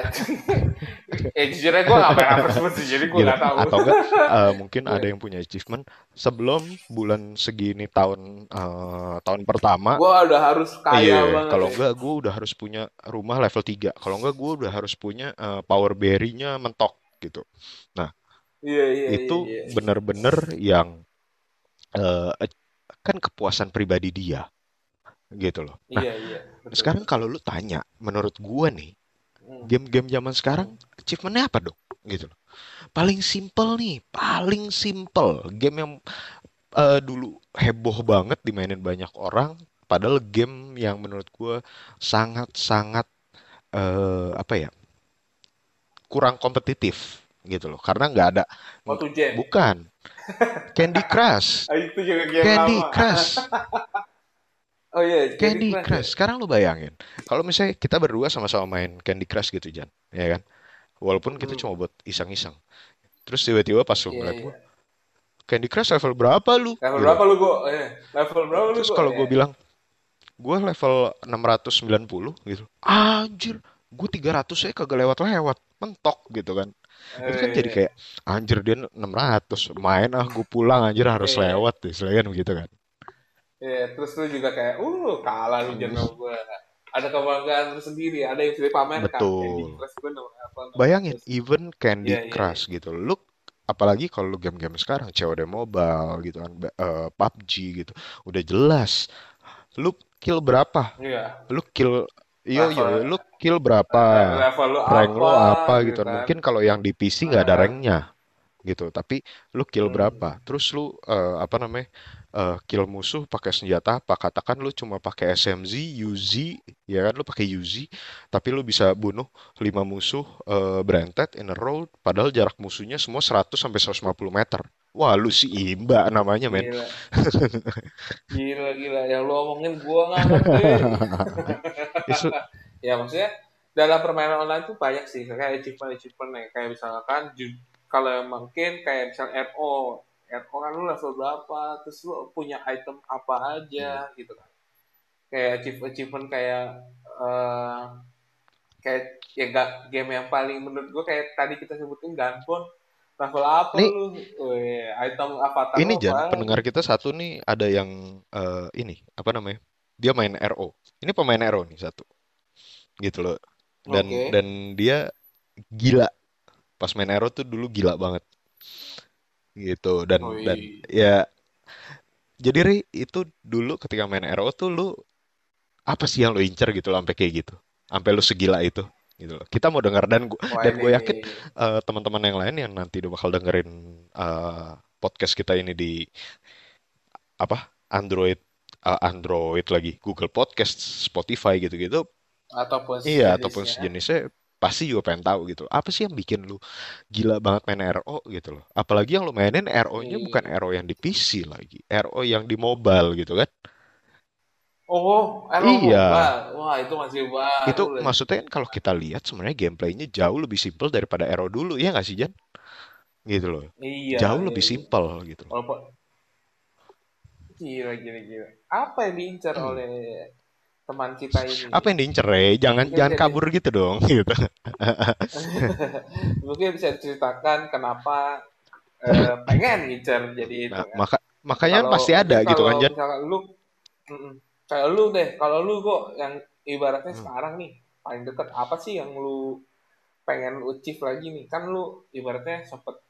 eh jujur aja gue gak pernah Harvest sih, jadi gue Gila. gak tahu. Atau enggak eh, mungkin ada yang punya achievement sebelum bulan segini tahun eh, tahun pertama Gue udah harus kaya Iya, banget kalau enggak gue udah harus punya rumah level 3. Kalau enggak gue udah harus punya eh, power berry-nya mentok gitu. Nah, Iya iya iya itu iya. bener-bener yang eh, kan kepuasan pribadi dia gitu loh. Nah, Iya iya. Betul sekarang kalau lu tanya, menurut gue nih, Hmm. game-game zaman sekarang achievementnya apa dong? Gitu loh. Paling simple nih, paling simple game yang eh, dulu heboh banget dimainin banyak orang padahal game yang menurut gue sangat-sangat eh, apa ya kurang kompetitif gitu loh karena nggak ada Waktu Jen. bukan Candy Crush <laughs> Ah, itu juga game Candy lama. Crush <laughs> Oh iya, Candy Crush. Crush sekarang lo bayangin kalau misalnya kita berdua sama-sama main Candy Crush gitu Jan ya kan walaupun kita Hmm. cuma buat iseng-iseng terus tiba-tiba pas lo Iya, ngeliat iya. gue Candy Crush level berapa lu Level Gitu. berapa lu, Go? Eh, level berapa lu, terus kalau Ya. gue bilang gue level 690 gitu anjir gue 300 saya kagak lewat-lewat mentok gitu kan itu kan Eh, jadi kayak anjir dia 600 main ah gue pulang anjir harus Iya. lewat deh selain begitu kan Iya, terus lu juga kayak, uh, kalah lu jangan gue. Ada kebanggaan tersendiri, ada yang bisa dipamerkan. Betul. Candy Crush gue nomor apa, bayangin even Candy Iya, iya, Crush gitu lu apalagi kalau lu game-game sekarang COD Mobile gitu kan ba- eh, PUBG gitu udah jelas lu kill berapa Iya. lu kill yo Level- lu kill berapa? Level lu rank lo apa gitu gitu. kan. mungkin kalau yang di PC nggak ada Ah. ranknya gitu. Tapi lu kill Hmm. berapa? Terus lu eh, apa namanya eh, kill musuh pakai senjata apa? Katakan lu cuma pakai SMG UZ ya kan? Lu pakai UZ tapi lu bisa bunuh 5 musuh eh, berentet in a row padahal jarak musuhnya semua 100 sampai 150 meter wah lu si imba namanya men Gila. <laughs> Gila, gila. Yang lu omongin gua nggak <laughs> ngerti. Itu- <laughs> ya maksudnya dalam permainan online tuh banyak sih kayak achievement achievement ya. kayak misalkan kalau mungkin kayak misal RO RO kan lu level berapa terus lu punya item apa aja gitu kan kayak achieve achievement kayak eh kayak ya gak game yang paling menurut gua kayak tadi kita sebutin Gunpon level apa Nih. lu? Weh, item avatar ini lu Jan apa pendengar kita satu nih ada yang eh, ini apa namanya? Dia main RO ini pemain RO nih satu. Gitu loh. Dan Oke. dan dia gila. Pas main RO tuh dulu gila banget. Gitu dan Oh, dan ya jadi Ri, itu dulu ketika main RO tuh lu apa sih yang lu incer gitu loh sampai kayak gitu? Sampai lu segila itu gitu loh. Kita mau dengar dan gua Wah, dan gue yakin eh, teman-teman yang lain yang nanti udah bakal dengerin eh, podcast kita ini di apa Android eh, Android lagi Google Podcast Spotify gitu-gitu. Ataupun iya ataupun sejenisnya. pasti juga pengen tahu gitu apa sih yang bikin lu gila banget main RO gitu loh? Apalagi yang lu mainin RO-nya Iya. bukan RO yang di PC lagi RO yang di mobile gitu kan Oh, RO Iya. mobile. Wah, itu masih baru. itu lagi. maksudnya kan kalau kita lihat sebenarnya gameplaynya jauh lebih simpel daripada RO dulu ya nggak sih Jan gitu loh Iya, jauh iya, lebih iya. simpel gitu loh Walaupun gila, gila, gila. Apa yang diincar Hmm. oleh teman kita ini? apa yang diincer Re? jangan Mungkin jangan jadi- kabur gitu dong <laughs> gitu <laughs> Mungkin bisa diceritakan kenapa eh, pengen ngincer jadi itu nah kan. maka makanya Kalau- pasti ada gitu kan kalau Jan misalkan lu, Mm-mm. Kayak lu deh, kalau lu kok yang ibaratnya Hmm. sekarang nih paling deket apa sih yang lu pengen lu achieve lagi nih? Kan lu ibaratnya sempet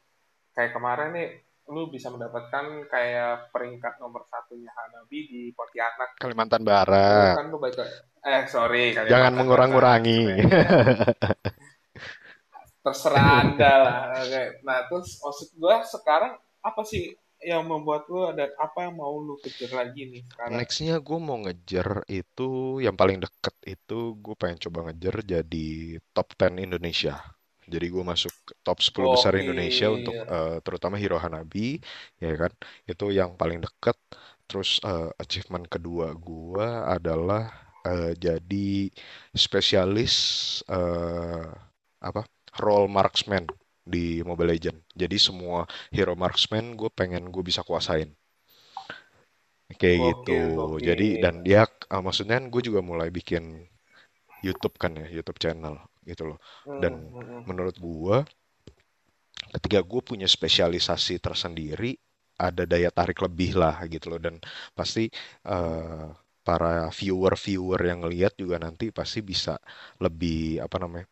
kayak kemarin nih, lu bisa mendapatkan kayak peringkat nomor satunya Hanabi di Pontianak. Kalimantan Barat kan lu baik eh sorry jangan Kalimantan mengurang-ngurangi Barat. <laughs> Terserah anda lah. Nah terus maksud gua sekarang apa sih yang membuat lu ada apa yang mau lu kejar lagi nih sekarang? Nextnya gue mau ngejar itu yang paling deket itu gue pengen coba ngejar jadi top 10 Indonesia. Jadi gue masuk top 10 besar Gokil. Indonesia untuk eh, terutama Hero Hanabi, ya kan? Itu yang paling deket. Terus eh, achievement kedua gue adalah eh, jadi spesialis eh, apa? Role marksman di Mobile Legend. Jadi semua hero marksman gue pengen gue bisa kuasain. Kayak Gokil, gitu. gokil. Jadi dan dia eh, maksudnya gue juga mulai bikin YouTube kan ya, YouTube channel gitu loh. Dan Hmm, hmm, hmm. menurut gua ketika gue punya spesialisasi tersendiri ada daya tarik lebih lah gitu loh dan pasti eh, para viewer-viewer yang ngelihat juga nanti pasti bisa lebih apa namanya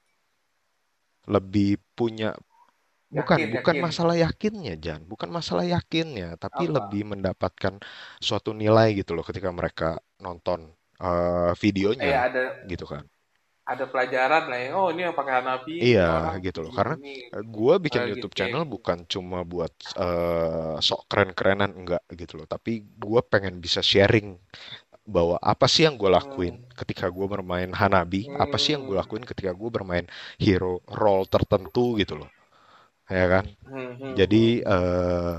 lebih punya bukan Yakin, bukan yakin. masalah yakinnya Jan bukan masalah yakinnya tapi Apa? lebih mendapatkan suatu nilai gitu loh ketika mereka nonton eh, videonya Eh ada gitu kan ada pelajaran lah ya. Oh ini yang pakai Hanabi, ini Iya orang gitu loh. Karena eh, gua bikin gitu YouTube kayak channel gitu. bukan cuma buat eh, sok keren-kerenan enggak gitu loh. Tapi gua pengen bisa sharing bahwa apa sih yang gue lakuin Hmm, ketika gue bermain Hanabi, apa sih yang gue hmm, lakuin ketika gue bermain hero role tertentu gitu loh, ya kan? hmm, hmm, Jadi eh,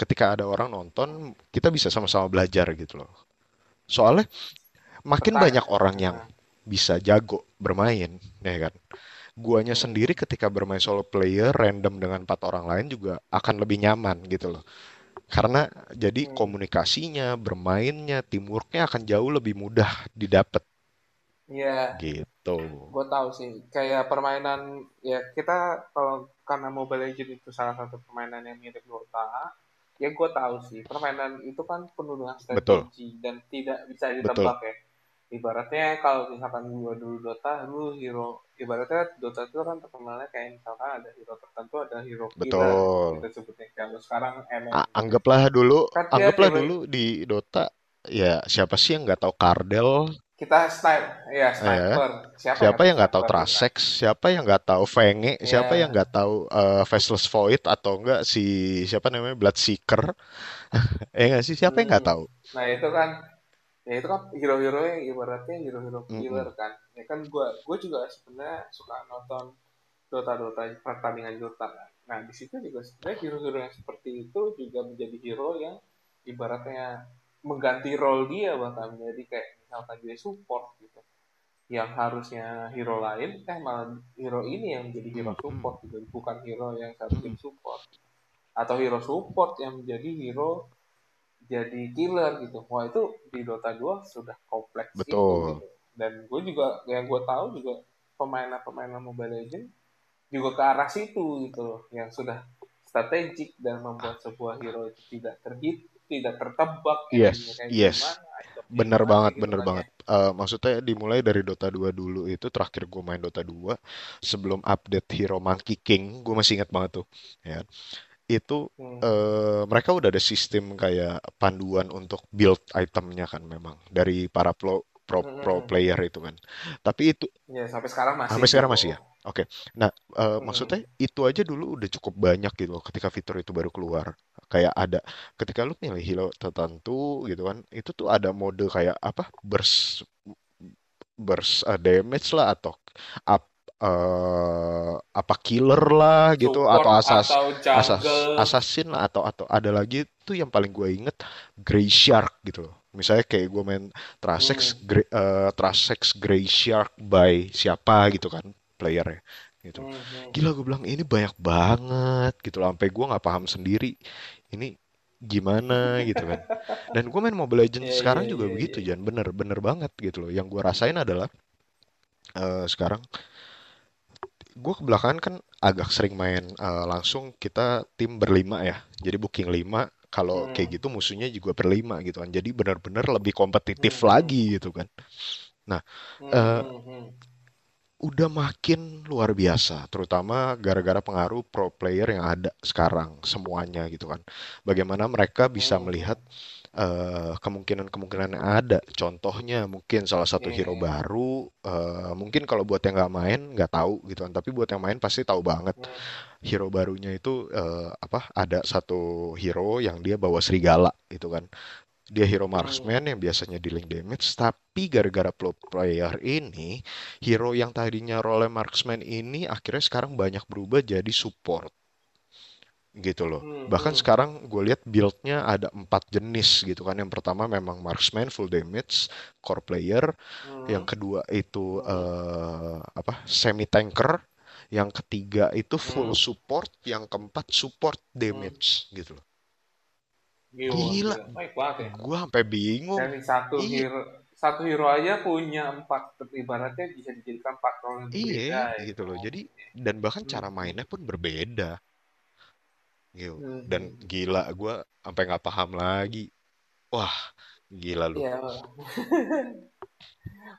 ketika ada orang nonton, kita bisa sama-sama belajar gitu loh. Soalnya makin Pertanyaan. banyak orang yang bisa jago bermain, ya kan? Guanya sendiri ketika bermain solo player random dengan empat orang lain juga akan lebih nyaman gitu loh. Karena jadi hmm. komunikasinya, bermainnya, teamworknya akan jauh lebih mudah didapat Ya, gitu. gue tahu sih. Kayak permainan ya kita kalau karena Mobile Legends itu salah satu permainan yang mirip Dota, ya gue tahu sih. Permainan itu kan penuh dengan Betul, strategi dan tidak bisa betul, ditebak ya. Ibaratnya kalau misalkan gue dulu Dota, dulu hero. Ibaratnya Dota itu kan terkenalnya kayak misalkan ada hero tertentu, ada hero killer betul. kita sebutnya. Kalau sekarang MM A- gitu. anggaplah dulu, Kan anggaplah dulu di Dota, ya siapa sih yang nggak tahu Cardell, kita sniper, ya sniper. Siapa yang Siapa tahu yang nggak tahu? Trasex, siapa yang nggak tahu Fenge, siapa yang Ya, nggak tahu eh, Faceless Void atau enggak si siapa namanya Bloodseeker, eh <laughs> nggak sih siapa yang nggak hmm. tahu? Nah itu kan ya itu kan hero-hero yang ibaratnya hero-hero killer Mm-mm. kan ya kan gue gue juga sebenarnya suka nonton Dota Dota pertandingan Dota kan nah di situ juga sebenarnya hero-hero yang seperti itu juga menjadi hero yang ibaratnya mengganti role dia bahkan menjadi kayak misalkan dia support gitu yang harusnya hero lain eh malah hero ini yang menjadi hero Mm-mm. support gitu bukan hero yang seharusnya jadi support atau hero support yang menjadi hero jadi killer gitu. Wah itu di Dota 2 sudah kompleks itu Betul. gitu. Dan gue juga yang gue tahu juga pemainan-pemainan Mobile Legends juga ke arah situ gitu loh, yang sudah strategik dan membuat sebuah hero itu tidak terhit, tidak tertebak Yes, kayak yes. gimana, Bener banget, gitu bener kan ya. banget. Eh, maksudnya dimulai dari Dota 2 dulu itu terakhir gue main Dota 2 sebelum update Hero Monkey King, gue masih ingat banget tuh. Ya, itu Hmm, eh, mereka udah ada sistem kayak panduan untuk build itemnya kan memang dari para pro pro, pro hmm. player itu kan. Tapi itu Ya sampai sekarang masih sampai sekarang kok. masih ya. Oke. Nah, eh, Hmm, maksudnya itu aja dulu udah cukup banyak gitu loh ketika fitur itu baru keluar. Kayak ada ketika lu milih hero tertentu gitu kan, itu tuh ada mode kayak apa? Burst burst eh, damage lah atau up eh, apa killer lah gitu support atau asas atau asas assassin lah atau atau ada lagi tuh yang paling gue inget Grey Shark gitu loh. Misalnya kayak gue main Trasex Hmm, Grey, eh, Trasex Grey Shark by siapa gitu kan playernya gitu. hmm, hmm. Gila gue bilang ini banyak banget gitu loh sampai gue nggak paham sendiri ini gimana gitu kan. Dan gue main Mobile Legends Iya iya sekarang juga iya begitu iya. Jan bener bener banget gitu loh. Yang gue rasain adalah eh, sekarang gue kebelakangan kan agak sering main eh, langsung kita tim berlima ya. Jadi booking lima kalau Hmm, kayak gitu musuhnya juga berlima gitu kan. Jadi benar-benar lebih kompetitif hmm, lagi gitu kan. Nah, Hmm, hmm. Udah makin luar biasa, terutama gara-gara pengaruh pro player yang ada sekarang semuanya gitu kan. Bagaimana mereka bisa Hmm, melihat eh, kemungkinan-kemungkinan yang ada. Contohnya mungkin salah satu Iya, hero iya. baru, eh, mungkin kalau buat yang nggak main nggak tahu gitu kan. Tapi buat yang main pasti tahu banget. Hmm, Hero barunya itu eh, apa? Ada satu hero yang dia bawa serigala gitu kan. Dia hero marksman yang biasanya dealing damage, tapi gara-gara pro player ini, hero yang tadinya role marksman ini akhirnya sekarang banyak berubah jadi support gitu loh. Hmm, Bahkan hmm, sekarang gue lihat build-nya ada empat jenis gitu kan. Yang pertama memang marksman full damage, core player. Yang hmm, kedua itu hmm, eh, apa semi tanker. Yang ketiga itu full hmm, support. Yang keempat support hmm. damage gitu loh. Gila, ya. gue sampai bingung. Dari satu Iya, hero, satu hero aja punya empat, ibaratnya bisa dijadikan empat role iya ya. gitu loh. Oh, Jadi dan bahkan hmm, cara mainnya pun berbeda gitu. hmm, Dan gila gue sampai nggak paham lagi. Wah, gila lu. Iya, <laughs>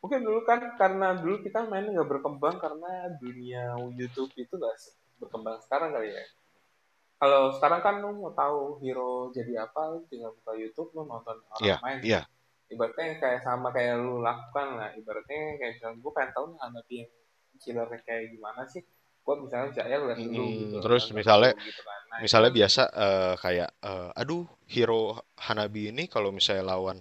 mungkin dulu kan karena dulu kita main nggak berkembang karena dunia YouTube itu nggak berkembang sekarang kali ya. Kalau sekarang kan lu mau tahu hero jadi apa, tinggal buka YouTube lu nonton orang Iya, main. iya, ibaratnya kayak sama kayak lu lakukan lah. Ibaratnya kayak misalnya gue pengen tahu nih Hanabi yang killernya kayak gimana sih. Gue misalnya saya lihat dulu gitu. Mm, terus dulu misalnya gitu kan. Nah misalnya kan biasa eh, kayak eh, aduh hero Hanabi ini kalau misalnya lawan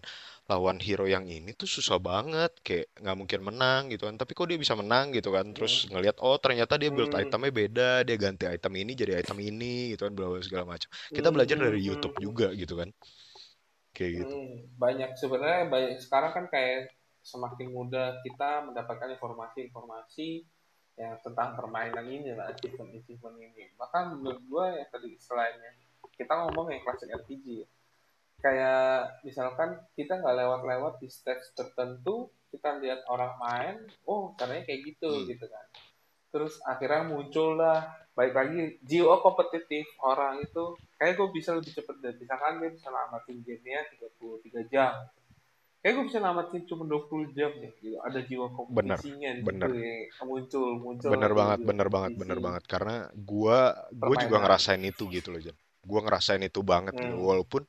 lawan hero yang ini tuh susah banget kayak nggak mungkin menang gitu kan. Tapi kok dia bisa menang gitu kan? Terus hmm, ngelihat oh ternyata dia build hmm, itemnya beda dia ganti item ini jadi item ini gitu kan bla bla segala macam. Kita hmm, belajar dari hmm, YouTube juga gitu kan kayak gitu. Banyak sebenarnya banyak sekarang kan kayak semakin mudah kita mendapatkan informasi-informasi yang tentang permainan ini lah, achievement-achievement ini. Bahkan menurut gue ya tadi selainnya kita ngomong yang klasik RPG ya. Kayak misalkan kita nggak lewat-lewat di stage tertentu, kita lihat orang main, oh caranya kayak gitu Hmm, gitu kan. Terus akhirnya muncul lah, baik lagi jiwa kompetitif orang itu kayak gue bisa lebih cepet deh. Misalkan dia bisa namatin gamenya 33 jam. Kayak gue bisa namatin cuma 20 jam nih. Gitu. Ada jiwa kompetisinya bener yang muncul, muncul Bener banget, jiwa bener banget, bener banget. Karena gua gua juga ngerasain itu gitu loh, Jan. Gua ngerasain itu banget gitu. Hmm, Walaupun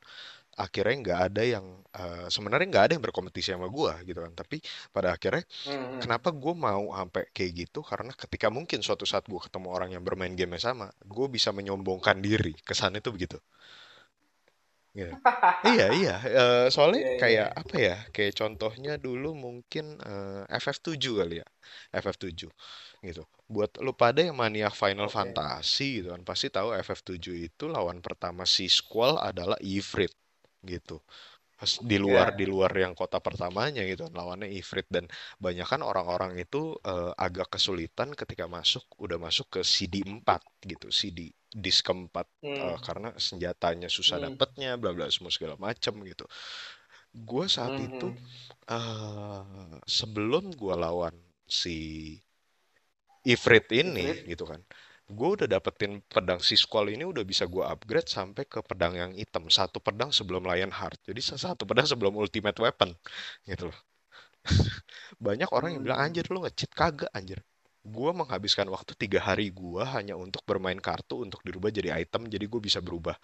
akhirnya nggak ada yang eh, sebenarnya nggak ada yang berkompetisi sama gua gitu kan. Tapi pada akhirnya hmm, hmm. kenapa gua mau sampai kayak gitu? Karena ketika mungkin suatu saat gua ketemu orang yang bermain game yang sama, gua bisa menyombongkan diri. Kesannya tuh begitu. Gitu. <laughs> Iya, iya. Eh, soalnya Iya, iya. kayak apa ya? Kayak contohnya dulu mungkin eh, FF7 kali ya. FF7 gitu. Buat lu pada yang maniak Final Oke. Fantasy gitu kan, pasti tahu FF7 itu lawan pertama si Squall adalah Ifrit gitu. Pas di luar di Iya. luar yang kota pertamanya gitu lawannya Ifrit dan banyak kan orang-orang itu eh, agak kesulitan ketika masuk udah masuk ke CD 4 gitu CD disk keempat Hmm, karena senjatanya susah hmm, dapetnya bla bla semua segala macem gitu gue saat hmm, itu eh sebelum gue lawan si Ifrit ini Ifrit. gitu kan gue udah dapetin pedang si Squall ini udah bisa gue upgrade sampai ke pedang yang hitam satu pedang sebelum Lionheart jadi satu pedang sebelum Ultimate Weapon gitu loh <laughs> banyak orang yang bilang anjir lu nge-cheat kagak anjir gue menghabiskan waktu tiga hari gue hanya untuk bermain kartu untuk dirubah jadi item jadi gue bisa berubah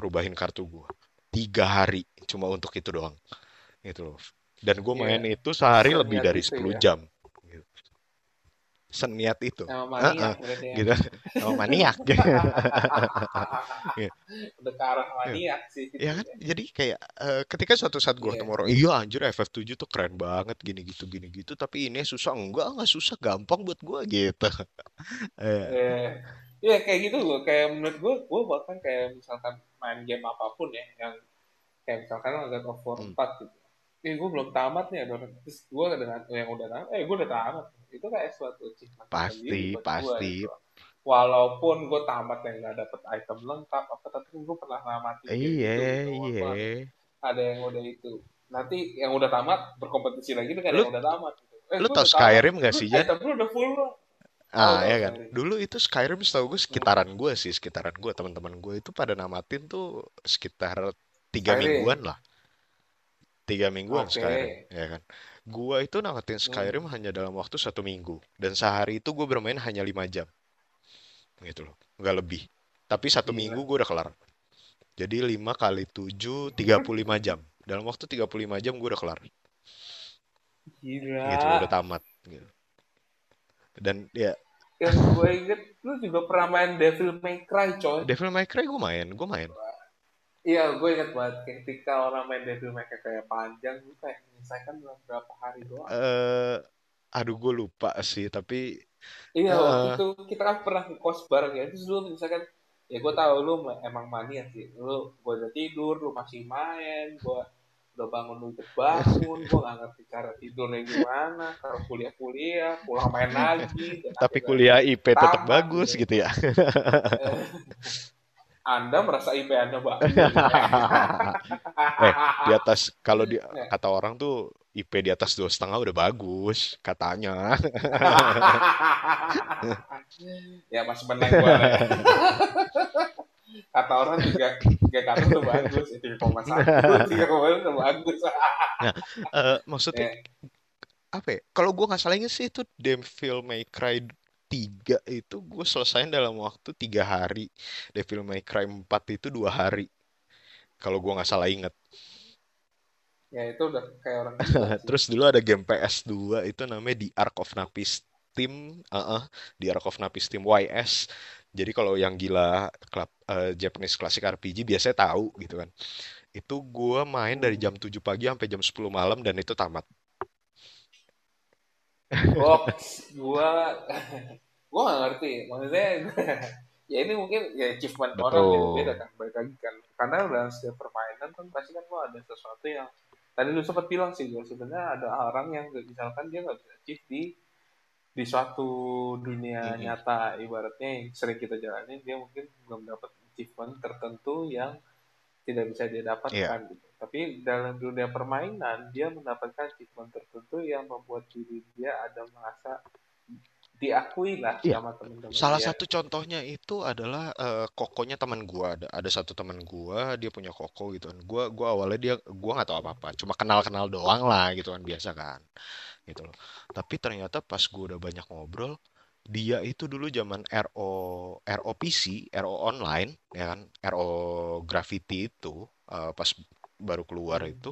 rubahin kartu gue tiga hari cuma untuk itu doang gitu loh dan gue main Iya. itu sehari lebih dari itu 10 ya. jam. Seniat itu. Sama maniak berarti ya. gitu. Oh maniak. <laughs> Gitu. Udah ke arah maniak sih. Ya itu kan? Ya. jadi kayak eh, ketika suatu saat gue ketemu Iya. orang iya anjir FF7 tuh keren banget gini gitu gini gitu tapi ini susah. Enggak enggak susah gampang buat gue gitu. Eh, <laughs> Eh, Iya kayak gitu loh. Kayak menurut gue, gue bahkan kayak misalkan main game apa pun ya, yang kayak misalkan God of War hmm, 4 gitu. Eh gue belum tamat nih, terus gue dengan yang udah tamat, eh gue udah tamat. Itu kayak suatu achievement pasti pasti gitu. Walaupun gue tamat yang gak dapet item lengkap apa, tapi gue pernah namatin game iya itu gitu. iya ada yang udah itu. Nanti yang udah tamat berkompetisi lagi dengan lu yang udah tamat. Gitu. Eh lu tau tamat, Skyrim gak sih Jan item lu udah full loh. Ah tahu ya kan. Dulu itu Skyrim setahu gue sekitaran gue sih, sekitaran gue teman-teman gue itu pada namatin tuh sekitar tiga mingguan lah, tiga mingguan Oke. Skyrim, ya kan. Gua itu namatin Hmm. Skyrim hanya dalam waktu satu minggu dan sehari itu gue bermain hanya lima jam, gitu loh, nggak lebih. Tapi satu minggu Gila. gue udah kelar. Jadi 5 kali 7, 35 jam. Dalam waktu 35 jam gue udah kelar, gitu, udah Gila. tamat. Gitu. Dan ya Yang gue inget, lu juga pernah main Devil May Cry, coy. Devil May Cry gue main, gue main. Iya, gue inget banget. Ketika orang main Devil May Cry kayak panjang, gue kayak menyelesaikan dalam berapa hari doang. eh aduh gue lupa sih tapi Iya, waktu eh itu kita kan pernah ngekos bareng ya. Terus lu misalkan, ya gue tahu lu ma- emang mania sih. Lu, gue udah tidur, lu masih main, gue udah bangun lu ikut bangun, gue gak ngerti cara tidurnya gimana, kalau kuliah-kuliah, pulang main lagi, <laughs> tapi kuliah IP tetap tamat bagus gitu. gitu ya. <laughs> Anda merasa IP Anda bagus. <laughs> Eh, di atas kalau di Ya. kata orang tuh IP di atas dua setengah udah bagus katanya. <laughs> ya masih menang lah ya. Kata orang juga tiga kata tuh bagus, tiga koma satu, <laughs> tiga koma bagus. Nah, eh, maksudnya Ya, apa ya? Kalau gua nggak salah inget sih itu Devil May Cry 3 itu gue selesain dalam waktu tiga hari. Devil May Cry 4 itu dua hari. Kalau gua nggak salah inget. ya itu udah kayak orang <laughs> Terus dulu ada game PS2 itu namanya The Ark of Napis Team, uh The Ark of Napis Team YS. Jadi kalau yang gila klub eh, Japanese Classic RPG biasanya tahu gitu kan. Itu gua main dari jam 7 pagi sampai jam 10 malam dan itu tamat. Oh gua <laughs> gua nggak ngerti. Maksudnya <laughs> ya ini mungkin ya achievement orang beda-beda Betul. kan balik lagi kan. Karena dalam setiap permainan kan pasti kan lo ada sesuatu yang tadi lu sempat bilang sih gue sebenarnya ada orang yang misalkan dia nggak bisa achieve di di suatu dunia nyata ibaratnya yang sering kita jalani dia mungkin belum dapat achievement tertentu yang tidak bisa dia dapatkan gitu. Tapi dalam dunia permainan dia mendapatkan achievement tertentu yang membuat diri dia ada merasa diakui lah iya. sama teman-teman Salah dia. satu contohnya itu adalah eh, kokonya teman gua. Ada ada satu teman gua, dia punya koko gitu kan. Gua gua awalnya dia gua nggak tahu apa-apa, cuma kenal-kenal doang lah gitu kan biasa kan. Gitu loh. Tapi ternyata pas gua udah banyak ngobrol, dia itu dulu zaman RO RO PC, RO online ya kan, RO Gravity itu eh, pas baru keluar Hmm. itu,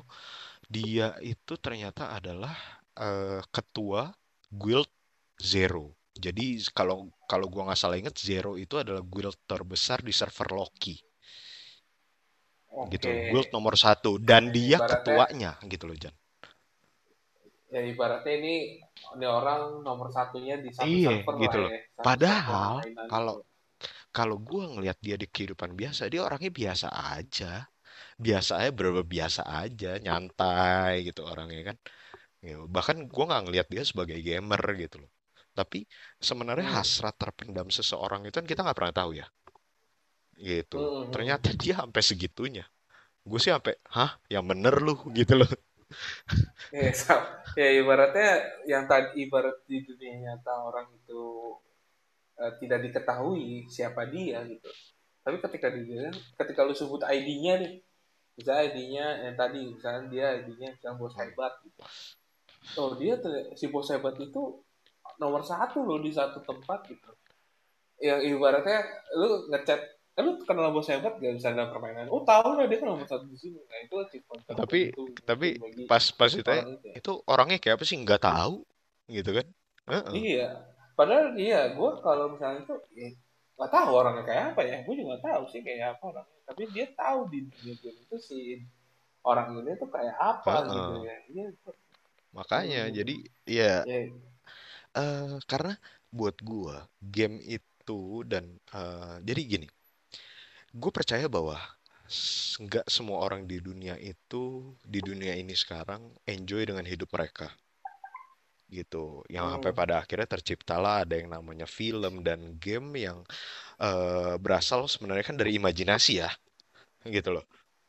dia itu ternyata adalah eh, ketua guild Zero. Jadi kalau kalau gua nggak salah inget Zero itu adalah guild terbesar di server Loki gitu Oke, loh. Guild nomor satu dan Ya, dia ibaratnya ketuanya gitu loh Jan. ya ibaratnya ini ini orang nomor satunya di satu Iya server gitu lah loh. ya, satu Padahal kalau gitu. kalau gua ngelihat dia di kehidupan biasa, dia orangnya biasa aja. Biasa aja, berapa biasa aja, nyantai gitu orangnya kan. Gitu. Bahkan gua nggak ngelihat dia sebagai gamer gitu loh. Tapi sebenarnya Hmm. hasrat terpendam seseorang itu kan kita nggak pernah tahu ya. Gitu. Hmm. Ternyata dia sampai segitunya. Gue sih sampai, hah, yang bener lu gitu loh. <laughs> Ya, ya ibaratnya yang tadi ibarat di dunia nyata orang itu eh, tidak diketahui siapa dia gitu. Tapi ketika dia ketika lu sebut ID-nya nih, misalnya ID-nya yang tadi misalnya dia ID-nya misalnya bos hebat gitu. Oh dia si bos hebat itu nomor satu loh di satu tempat gitu. Yang ibaratnya lu ngechat, eh, lu kenal bos hebat gak bisa dalam permainan? Oh tahu lah dia kan nomor satu di sini. Nah itu achievement Tapi tertentu tapi mungkin bagi pas pas itu ya, itu. ya. itu orangnya kayak apa sih nggak tahu gitu kan? Heeh. Iya, padahal iya, gue kalau misalnya itu ya, nggak tahu orangnya kayak apa ya, gue juga nggak tahu sih kayak apa orangnya. Tapi dia tahu di dunia game itu si orang ini tuh kayak apa gitu Heeh. ya. Iya, Makanya jadi hmm, ya ya, eh karena buat gua game itu dan eh, jadi gini, gue percaya bahwa nggak semua orang di dunia itu di dunia ini sekarang enjoy dengan hidup mereka gitu. Yang sampai hmm, pada akhirnya terciptalah ada yang namanya film dan game yang eh, berasal sebenarnya kan dari imajinasi ya, gitu loh.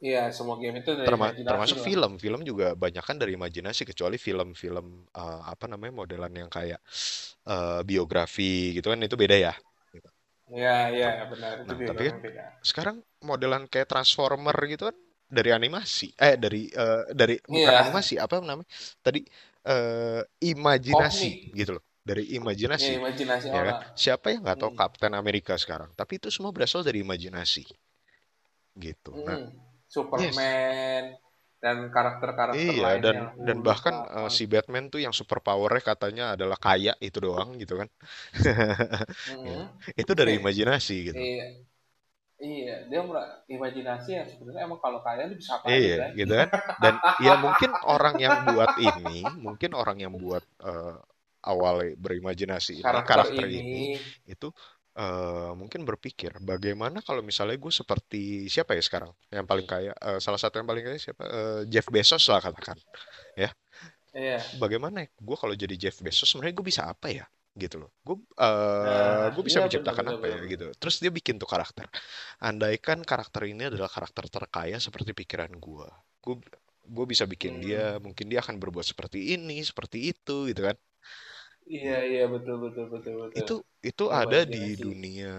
iya semua game itu dari Terma- imajinasi termasuk lah. film, film juga banyak kan dari imajinasi kecuali film-film eh, apa namanya modelan yang kayak eh, biografi gitu kan itu beda ya. Iya, iya benar itu Nah, tapi kan beda. sekarang modelan kayak Transformer gitu kan dari animasi, eh dari eh, dari bukan Iya, animasi apa namanya tadi eh, imajinasi komik, gitu loh, dari ya imajinasi imajinasi ya kan. Siapa yang nggak tahu Hmm, Kapten Amerika sekarang? Tapi itu semua berasal dari imajinasi gitu. Nah, hmm. yes. Superman dan karakter-karakter Iya, lainnya, dan dan bahkan eh, si. Batman tuh yang super powernya katanya adalah kaya itu doang gitu kan. Ya, <laughs> Hmm. itu dari imajinasi gitu. Iya, iya, dia imajinasi yang sebenarnya emang kalau kaya lu bisa apa aja Iya, kan? gitu kan. Dan ya mungkin orang yang buat ini, mungkin orang yang buat eh, awal berimajinasi ini, Karakter karakter ini, ini, itu eh, mungkin berpikir bagaimana kalau misalnya gue seperti siapa ya sekarang yang paling kaya, Eh, salah satu yang paling kaya siapa? Eh, Jeff Bezos lah katakan, ya. iya. Bagaimana gue kalau jadi Jeff Bezos sebenarnya gue bisa apa ya? Gitu loh. Gue Nah, gue bisa iya menciptakan benar-benar apa ya gitu. Terus dia bikin tuh karakter. Andaikan karakter ini adalah karakter terkaya seperti pikiran gue, gue gue bisa bikin dia, Hmm. mungkin dia akan berbuat seperti ini, seperti itu gitu kan. Iya, iya betul betul betul betul. Itu itu ada di Imajinasi. dunia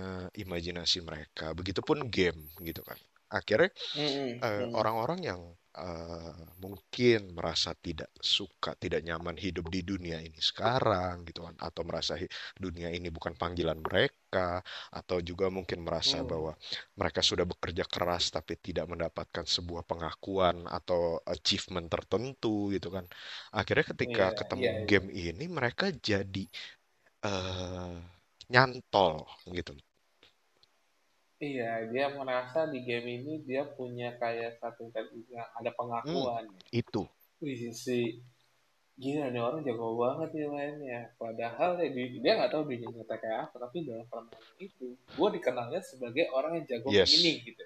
imajinasi mereka. Begitupun game gitu kan. Akhirnya Hmm, eh, hmm, orang-orang yang eh, mungkin merasa tidak suka, tidak nyaman hidup di dunia ini sekarang gitu kan, atau merasa dunia ini bukan panggilan mereka, atau juga mungkin merasa Hmm. bahwa mereka sudah bekerja keras tapi tidak mendapatkan sebuah pengakuan atau achievement tertentu gitu kan. Akhirnya ketika Iya, ketemu iya, iya. game ini mereka jadi eh, nyantol gitu. Iya, dia merasa di game ini dia punya kayak satu yang ada Hmm, pengakuan. ya. itu. Wih, si gila nih orang jago banget nih mainnya. Padahal ya, di- dia nggak tahu dunia nyata kayak apa, tapi dalam permainan itu, gue dikenalnya sebagai orang yang jago ini Yes. gitu.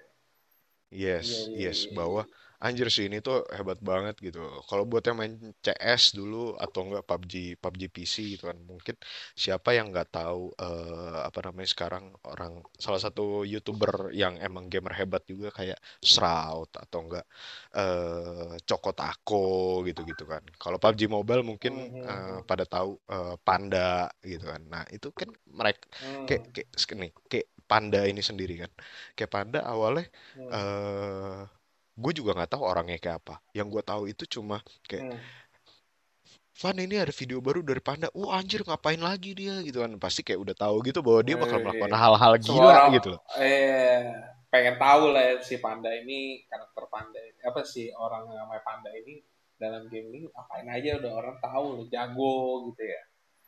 Iya, Yes, iya, yes, iya, iya. bahwa anjir sih ini tuh hebat banget gitu. Kalau buat yang main CS dulu atau enggak PUBG, PUBG PC gitu kan, mungkin siapa yang nggak tahu eh, apa namanya sekarang orang salah satu YouTuber yang emang gamer hebat juga kayak Shroud atau enggak eh Choco Taco gitu-gitu kan. Kalau PUBG Mobile mungkin eh, hmm. pada tahu eh, Panda gitu kan. Nah, itu kan mereka kayak kayak nih, kayak Panda ini sendiri kan. Kayak Panda awalnya eh gue juga nggak tahu orangnya kayak apa. Yang gue tahu itu cuma kayak, hmm. Van ini ada video baru dari Panda. Wah anjir ngapain lagi dia gitu kan. Pasti kayak udah tahu gitu bahwa dia bakal melakukan hal-hal gila orang gitu loh. eh pengen tahu lah ya, si panda ini karakter panda ini apa sih orang yang namanya panda ini dalam game ini apain aja udah orang tahu loh jago gitu ya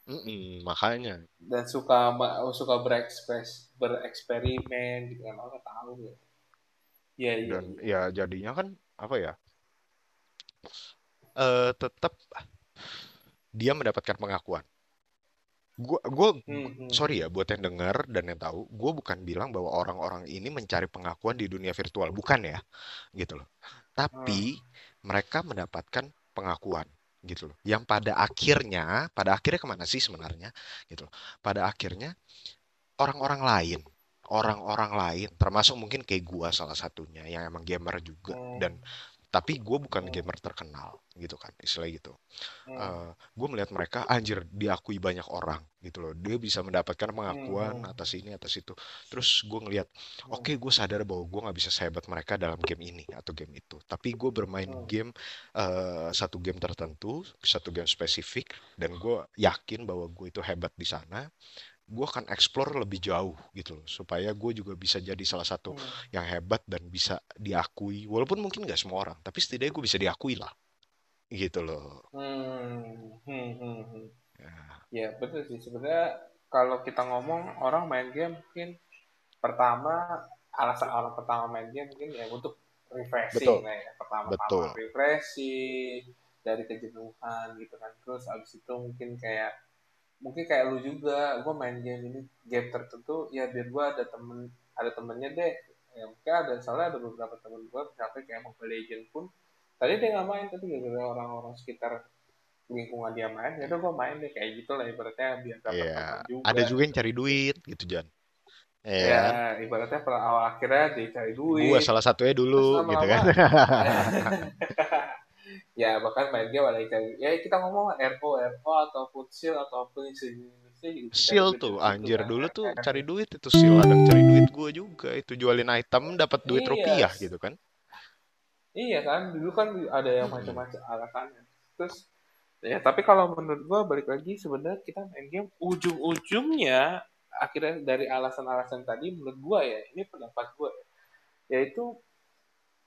Mm-mm, makanya. dan suka suka berekspres bereksperimen gitu kan orang tahu ya iya iya Dan iya ya jadinya kan apa ya? eh tetap dia mendapatkan pengakuan. Gue gue hmm, hmm, sorry hmm. ya buat yang dengar dan yang tahu, gue bukan bilang bahwa orang-orang ini mencari pengakuan di dunia virtual, bukan ya, gitu loh. Hmm, Tapi mereka mendapatkan pengakuan, gitu loh. Yang pada akhirnya, pada akhirnya ke mana sih sebenarnya, gitu loh. Pada akhirnya orang-orang lain, orang-orang lain, termasuk mungkin kayak gua salah satunya yang emang gamer juga hmm, dan tapi gue bukan gamer terkenal gitu kan istilah gitu. Hmm, gue melihat mereka anjir diakui banyak orang gitu loh. Dia bisa mendapatkan pengakuan hmm, atas ini atas itu. Terus gue ngelihat oke gue sadar bahwa gue nggak bisa sehebat mereka dalam game ini atau game itu. Tapi gue bermain hmm, game eh, satu game tertentu satu game spesifik dan gue yakin bahwa gue itu hebat di sana gue akan explore lebih jauh gitu loh supaya gue juga bisa jadi salah satu hmm, yang hebat dan bisa diakui. Walaupun mungkin nggak semua orang tapi setidaknya gue bisa diakui lah gitu loh. Hmm, hmm, hmm, hmm. ya, ya betul sih. Sebenarnya kalau kita ngomong orang main game mungkin pertama alasan orang pertama main game mungkin ya untuk betul. refreshing lah ya. Betul. pertama-tama refreshing dari kejenuhan gitu kan. Terus abis itu mungkin kayak mungkin kayak lu juga gue main game ini game tertentu ya biar gue ada temen ada temennya deh. Ya mungkin ada soalnya ada beberapa temen gue sampai kayak Mobile Legend pun tadi dia nggak main tapi gara-gara orang-orang sekitar lingkungan dia main ya udah gue main deh kayak gitu lah ibaratnya biar dapat teman ya ada juga juga yang cari duit gitu Jan ya ya kan ibaratnya pada awal akhirnya dicari gua duit. Salah satunya dulu gitu kan <laughs> ya bahkan main game ada yang ya kita ngomong RO RO ataupun seal ataupun sejenisnya cari Seal duit tuh dari situ anjir. kan. Dulu tuh cari duit itu Seal ada cari duit gua juga itu jualin item dapat duit iya. rupiah gitu kan. Iya kan dulu kan ada yang Mm-mm. macam-macam alasannya. Terus ya tapi kalau menurut gua balik lagi sebenarnya kita main game ujung-ujungnya akhirnya dari alasan-alasan tadi menurut gua ya ini pendapat gua ya, yaitu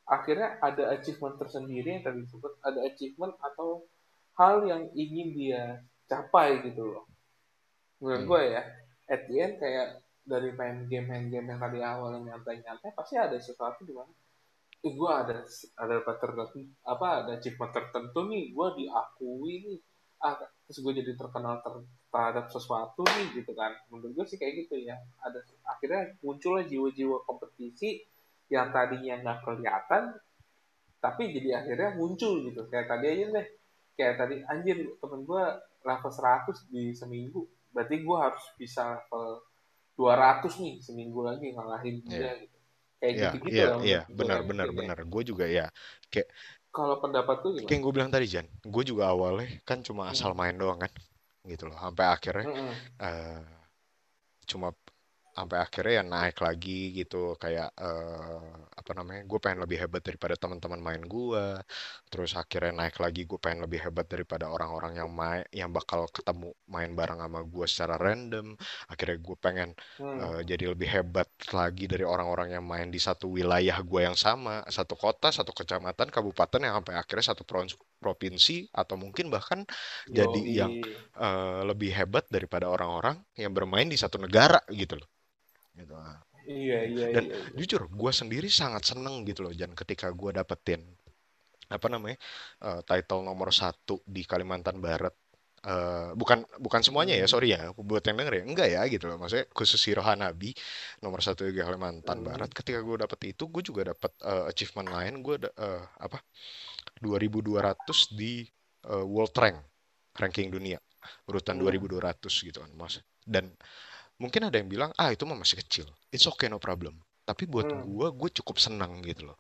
akhirnya ada achievement tersendiri yang tadi disebut ada achievement atau hal yang ingin dia capai gitu loh. Menurut Hmm. gue ya at the end kayak dari main game main game yang tadi awal yang nyantai-nyantai pasti ada sesuatu di mana eh, gue ada ada tertentu apa ada achievement tertentu nih gue diakui nih. Ah terus gue jadi terkenal ter, terhadap sesuatu nih gitu kan. Menurut gue sih kayak gitu ya. Ada akhirnya muncullah jiwa-jiwa kompetisi yang tadinya nggak kelihatan tapi jadi akhirnya muncul gitu kayak tadi aja deh kayak tadi anjir temen gue level 100 di seminggu berarti gue harus bisa level 200 nih seminggu lagi ngalahin dia gitu kayak iya, gitu-gitu iya, lah iya, menurut gue benar, yang benar, ya benar. Gue juga ya, kayak kalau pendapat tuh kayak gimana? gue bilang tadi Jan, gue juga awalnya kan cuma asal Hmm. main doang kan, gitu loh. Sampai akhirnya Hmm, hmm, eh, cuma sampai akhirnya ya naik lagi gitu kayak eh, apa namanya gue pengen lebih hebat daripada teman-teman main gue terus akhirnya naik lagi gue pengen lebih hebat daripada orang-orang yang main yang bakal ketemu main bareng sama gue secara random akhirnya gue pengen Hmm. eh, jadi lebih hebat lagi dari orang-orang yang main di satu wilayah gue yang sama satu kota satu kecamatan kabupaten yang sampai akhirnya satu pro- provinsi atau mungkin bahkan jadi yang eh, lebih hebat daripada orang-orang yang bermain di satu negara gitu loh gitu. Iya, iya, Dan iya. iya. jujur, gue sendiri sangat seneng gitu loh, Jan, ketika gue dapetin apa namanya eh, title nomor satu di Kalimantan Barat. Eh, bukan bukan semuanya ya, Hmm. sorry ya, buat yang denger ya, enggak ya gitu loh. Maksudnya khusus Hiro Hanabi nomor satu di Kalimantan Hmm. Barat. Ketika gue dapet itu, gue juga dapet eh, achievement lain. Gue eh, apa 2200 di eh, World Rank ranking dunia urutan Hmm. 2200 gitu kan mas dan mungkin ada yang bilang ah itu mah masih kecil it's okay no problem tapi buat Hmm. gua gue cukup senang gitu loh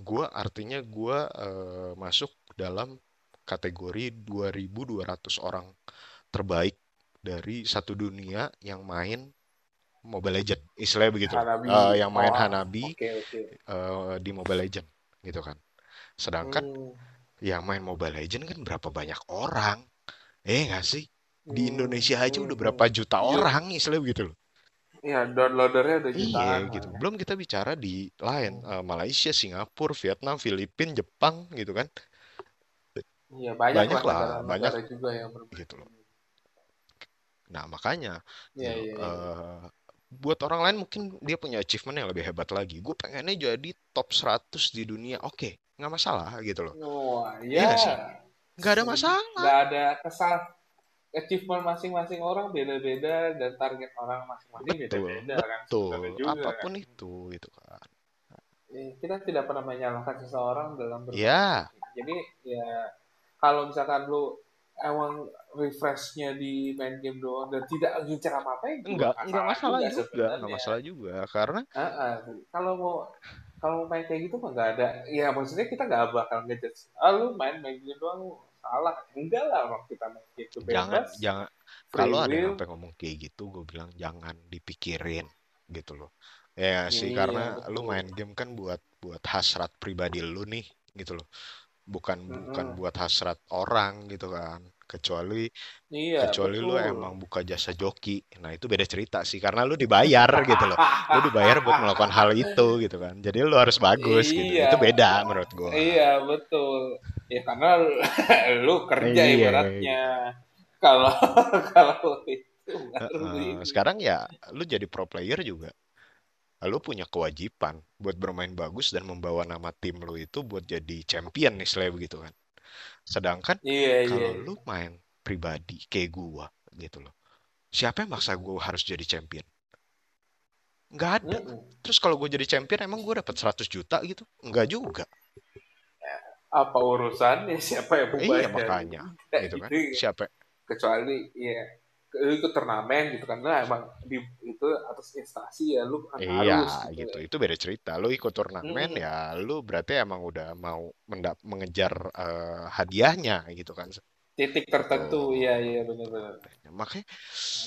gua artinya gua eh, masuk dalam kategori 2200 orang terbaik dari satu dunia yang main Mobile Legend istilahnya begitu. Hanabi. Eh, yang main Oh, Hanabi Oke, oke. eh, di Mobile Legend gitu kan sedangkan Hmm. yang main Mobile Legend kan berapa banyak orang eh nggak sih di. Indonesia aja udah Hmm. berapa juta Iya. orang istilahnya begitu loh Iya, downloadernya udah Iya jutaan gitu. malah. Belum kita bicara di lain, eh, Malaysia, Singapura, Vietnam, Filipina, Jepang gitu kan. Iya, banyak Banyak lah negara-negara banyak juga yang bermain. gitu loh. Nah, makanya Iya, gitu, iya, iya. eh, buat orang lain mungkin dia punya achievement yang lebih hebat lagi. Gue pengennya jadi top 100 di dunia. Oke, nggak masalah gitu loh. Wah, Iya nggak sih? ya. Nggak ada masalah. Nggak ada kesal. Achievement masing-masing orang beda-beda dan target orang masing-masing Betul, beda-beda kan betul. sebenarnya juga Apa pun kan. itu gitu kan. Eh, Kita tidak pernah menyalahkan seseorang dalam bermain. Ya, Jadi ya kalau misalkan lu emang refreshnya di main game doang dan tidak ngincer apa-apa ya juga enggak, nggak enggak salah masalah juga juga, enggak masalah juga karena Ah, ah. Kalau mau kalau main kayak gitu mah nggak ada. Ya maksudnya kita nggak bakal ngejudge. Ah lu main main game doang salah. Enggak lah orang kita main game itu jangan bebas, jangan free kalau ada yang sampai ngomong kayak gitu gue bilang jangan dipikirin gitu loh. Ya sih? Iya karena lu betul. main game kan buat buat hasrat pribadi lu nih gitu loh. Bukan bukan Mm-mm. buat hasrat orang gitu kan kecuali Iya kecuali lu betul. emang buka jasa joki nah itu beda cerita sih karena lu dibayar gitu loh lu dibayar buat melakukan hal itu gitu kan jadi lu harus bagus gitu Iya, itu beda menurut gua iya betul. Ya karena <laughs> lu kerja Iya. ibaratnya. Kalau <laughs> kalau itu baru sekarang ya lu jadi pro player juga lu punya kewajiban buat bermain bagus dan membawa nama tim lu itu buat jadi champion istilahnya begitu kan. Sedangkan Iya iya. kalau lu main pribadi kayak gua gitu loh. Siapa yang maksa gua harus jadi champion? Nggak ada. Mm-mm. Terus kalau gue jadi champion emang gue dapat 100 juta gitu? Enggak juga. Apa urusannya <laughs> siapa yang mau Iya makanya gitu kan. gitu. Siapa? kecuali ya lu ikut turnamen gitu kan nah emang di itu atas instansi ya lu kan Iya harus gitu. ya. Itu beda cerita. Lu ikut turnamen Mm. ya lu berarti emang udah mau mendap mengejar eh, hadiahnya gitu kan. titik tertentu Betul. iya iya benar-benar Makanya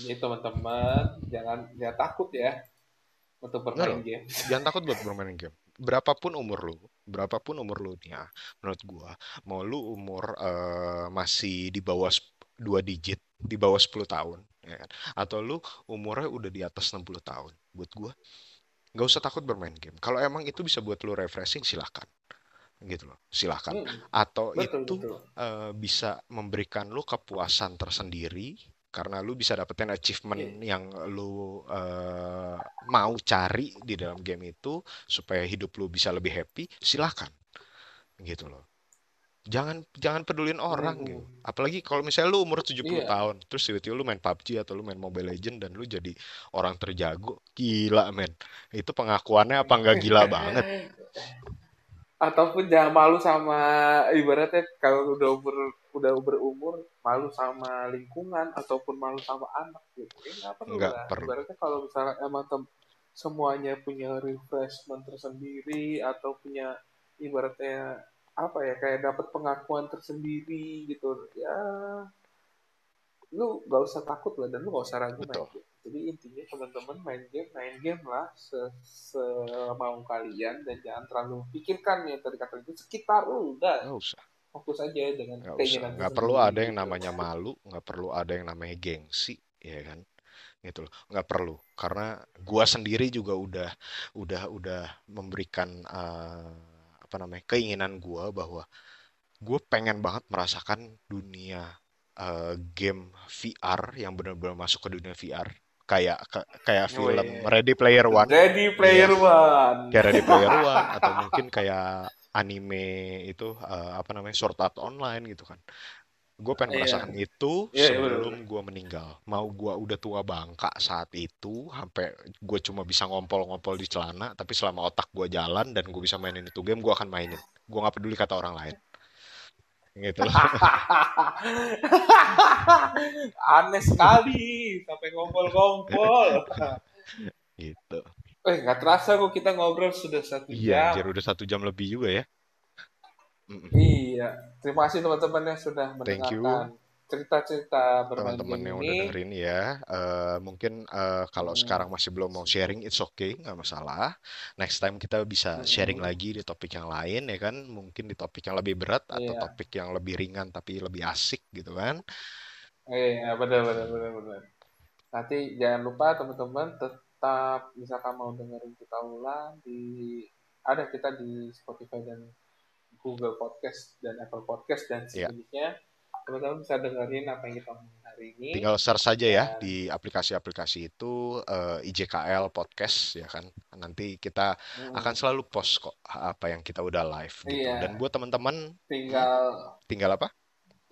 jadi teman-teman jangan jangan takut ya untuk bermain loh. game Jangan takut buat bermain game. Berapapun umur lu, berapapun umur lu nih ya, menurut gua, mau lu umur eh, masih di bawah dua digit, di bawah 10 tahun, ya kan? Atau lu umurnya udah di atas 60 tahun, buat gua nggak usah takut bermain game. Kalau emang itu bisa buat lu refreshing, silahkan. Gitu loh, silahkan. Mm, Atau betul itu betul eh, bisa memberikan lu kepuasan tersendiri karena lu bisa dapetin achievement Iya. yang lu eh, mau cari di dalam game itu supaya hidup lu bisa lebih happy, silahkan gitu loh. Jangan jangan pedulin orang Mm, gitu. Apalagi kalau misalnya lu umur 70 iya tahun, terus tiba-tiba lu main PUBG atau lu main Mobile Legend dan lu jadi orang terjago, gila men. Itu pengakuannya apa nggak gila <laughs> banget? ataupun jangan malu sama ibaratnya kalau udah umur udah berumur malu sama lingkungan ataupun malu sama anak gitu ya nggak perlu Nggak lah perlu. ibaratnya kalau misalnya emang tem- semuanya punya refreshment tersendiri atau punya ibaratnya apa ya kayak dapat pengakuan tersendiri gitu ya lu gak usah takut lah dan lu gak usah ragu Betul. main game. Jadi intinya teman-teman main game, main game lah se semau kalian dan jangan terlalu pikirkan ya tadi kata itu sekitar lu udah Nggak usah. fokus aja dengan Nggak usah. keinginan Nggak perlu ada yang gitu. namanya malu, nggak perlu ada yang namanya gengsi, ya kan? Gitu loh. Nggak perlu. Karena gua sendiri juga udah udah udah memberikan eh, apa namanya keinginan gua bahwa gue pengen banget merasakan dunia eh, game VR yang benar-benar masuk ke dunia VR. Kayak ka- kayak film Weh, Ready Player One, Ready iya. Player One. Kayak Ready Player <laughs> One atau mungkin kayak anime itu eh, apa namanya Sword Art Online gitu kan. Gue pengen Iya, merasakan itu iya iya, bener. sebelum gue meninggal. Mau gue udah tua bangka saat itu, sampai gue cuma bisa ngompol-ngompol di celana, tapi selama otak gue jalan dan gue bisa mainin itu game, gue akan mainin. Gue nggak peduli kata orang lain. Gitu loh. <laughs> Aneh sekali sampai ngompol-ngompol. <laughs> Gitu. Eh, nggak terasa kok kita ngobrol sudah satu Iya, jam. anjir udah satu jam lebih juga ya. Mm-mm. Iya, terima kasih teman-teman yang sudah mendengarkan cerita-cerita bermain teman-teman yang udah dengerin ya. Eh, mungkin eh, kalau Hmm, sekarang masih belum mau sharing, it's okay, nggak masalah. Next time kita bisa sharing hmm, lagi di topik yang lain ya kan. Mungkin di topik yang lebih berat atau Iya, topik yang lebih ringan tapi lebih asik gitu kan. iya, benar, benar, benar, benar. Nanti jangan lupa teman-teman tetap misalkan mau dengerin kita ulang di ada kita di Spotify dan Google Podcast dan Apple Podcast dan Ya, sejenisnya. Teman-teman bisa dengerin apa yang kita omongin hari ini tinggal search saja ya dan di aplikasi-aplikasi itu eh, IJKL Podcast ya kan. Nanti kita akan mm, selalu post kok apa yang kita udah live gitu. Dan iya, buat teman-teman, hmm, tinggal tinggal apa?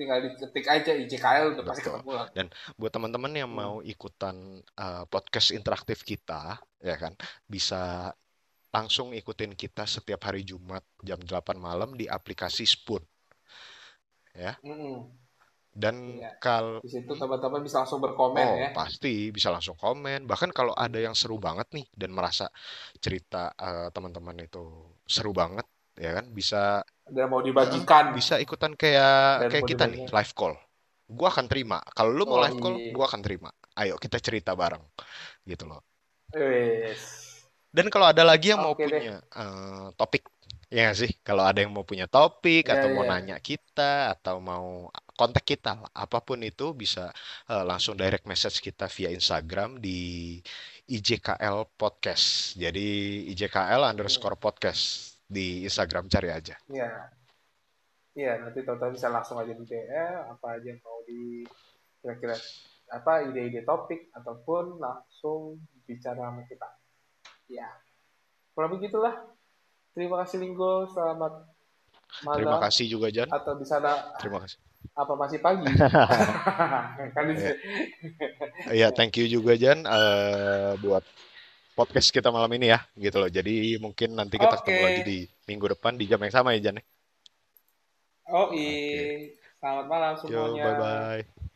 tinggal diketik aja IJKL udah pasti ketemu lah. Dan buat teman-teman yang Hmm. mau ikutan uh, podcast interaktif kita, ya kan, bisa langsung ikutin kita setiap hari Jumat jam 8 malam di aplikasi Spoon, ya. Mm-mm. Dan Iya. kalau Di situ teman-teman bisa langsung berkomen Oh, ya. pasti bisa langsung komen. Bahkan kalau ada yang seru banget nih dan merasa cerita uh, teman-teman itu seru banget, ya kan, bisa Dan mau dibagikan bisa ikutan kayak dan kayak kita nih, dibagikan. live call. Gua akan terima. Kalau lu mau Oh live call, iya. gua akan terima. Ayo kita cerita bareng, gitu loh. Wes. Dan kalau ada lagi yang mau deh. punya eh, topik, ya nggak sih? Kalau ada yang mau punya topik Ya atau mau ya. nanya kita atau mau kontak kita, apa pun itu bisa eh, langsung direct message kita via Instagram di IJKL Podcast. Jadi IJKL Hmm. underscore podcast di Instagram cari aja. Iya. Iya, nanti teman-teman bisa langsung aja di DM apa aja yang mau di kira-kira apa ide-ide topik ataupun langsung bicara sama kita. Ya. Kurang begitulah. Terima kasih Linggo, selamat Terima malam kasih juga Jan. atau di sana Terima kasih. apa masih pagi? <laughs> kan Ya, ya, thank you juga Jan eh, buat podcast kita malam ini ya, gitu loh. Jadi mungkin nanti kita Oke. ketemu lagi di minggu depan di jam yang sama ya Jan. Oh, iya. Selamat malam Yo, semuanya. bye-bye.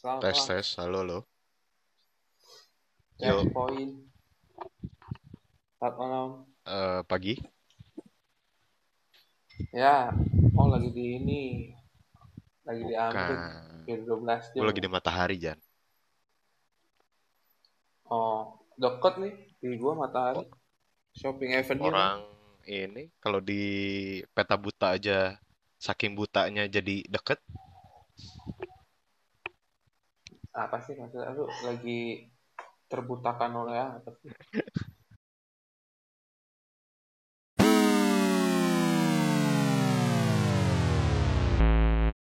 Selamat Tes, malam. tes. Halo, halo. Ya, Yo, poin. Selamat malam. eh, pagi. Ya, oh lagi di ini, lagi di Amrik, di 12 Gue jam. lagi di matahari, Jan. Oh, deket nih di gua Matahari. O- Shopping Avenue kan. Orang ini kalau di peta buta aja saking butanya jadi deket. Apa sih maksudnya lu lagi terbutakan oleh apa sih?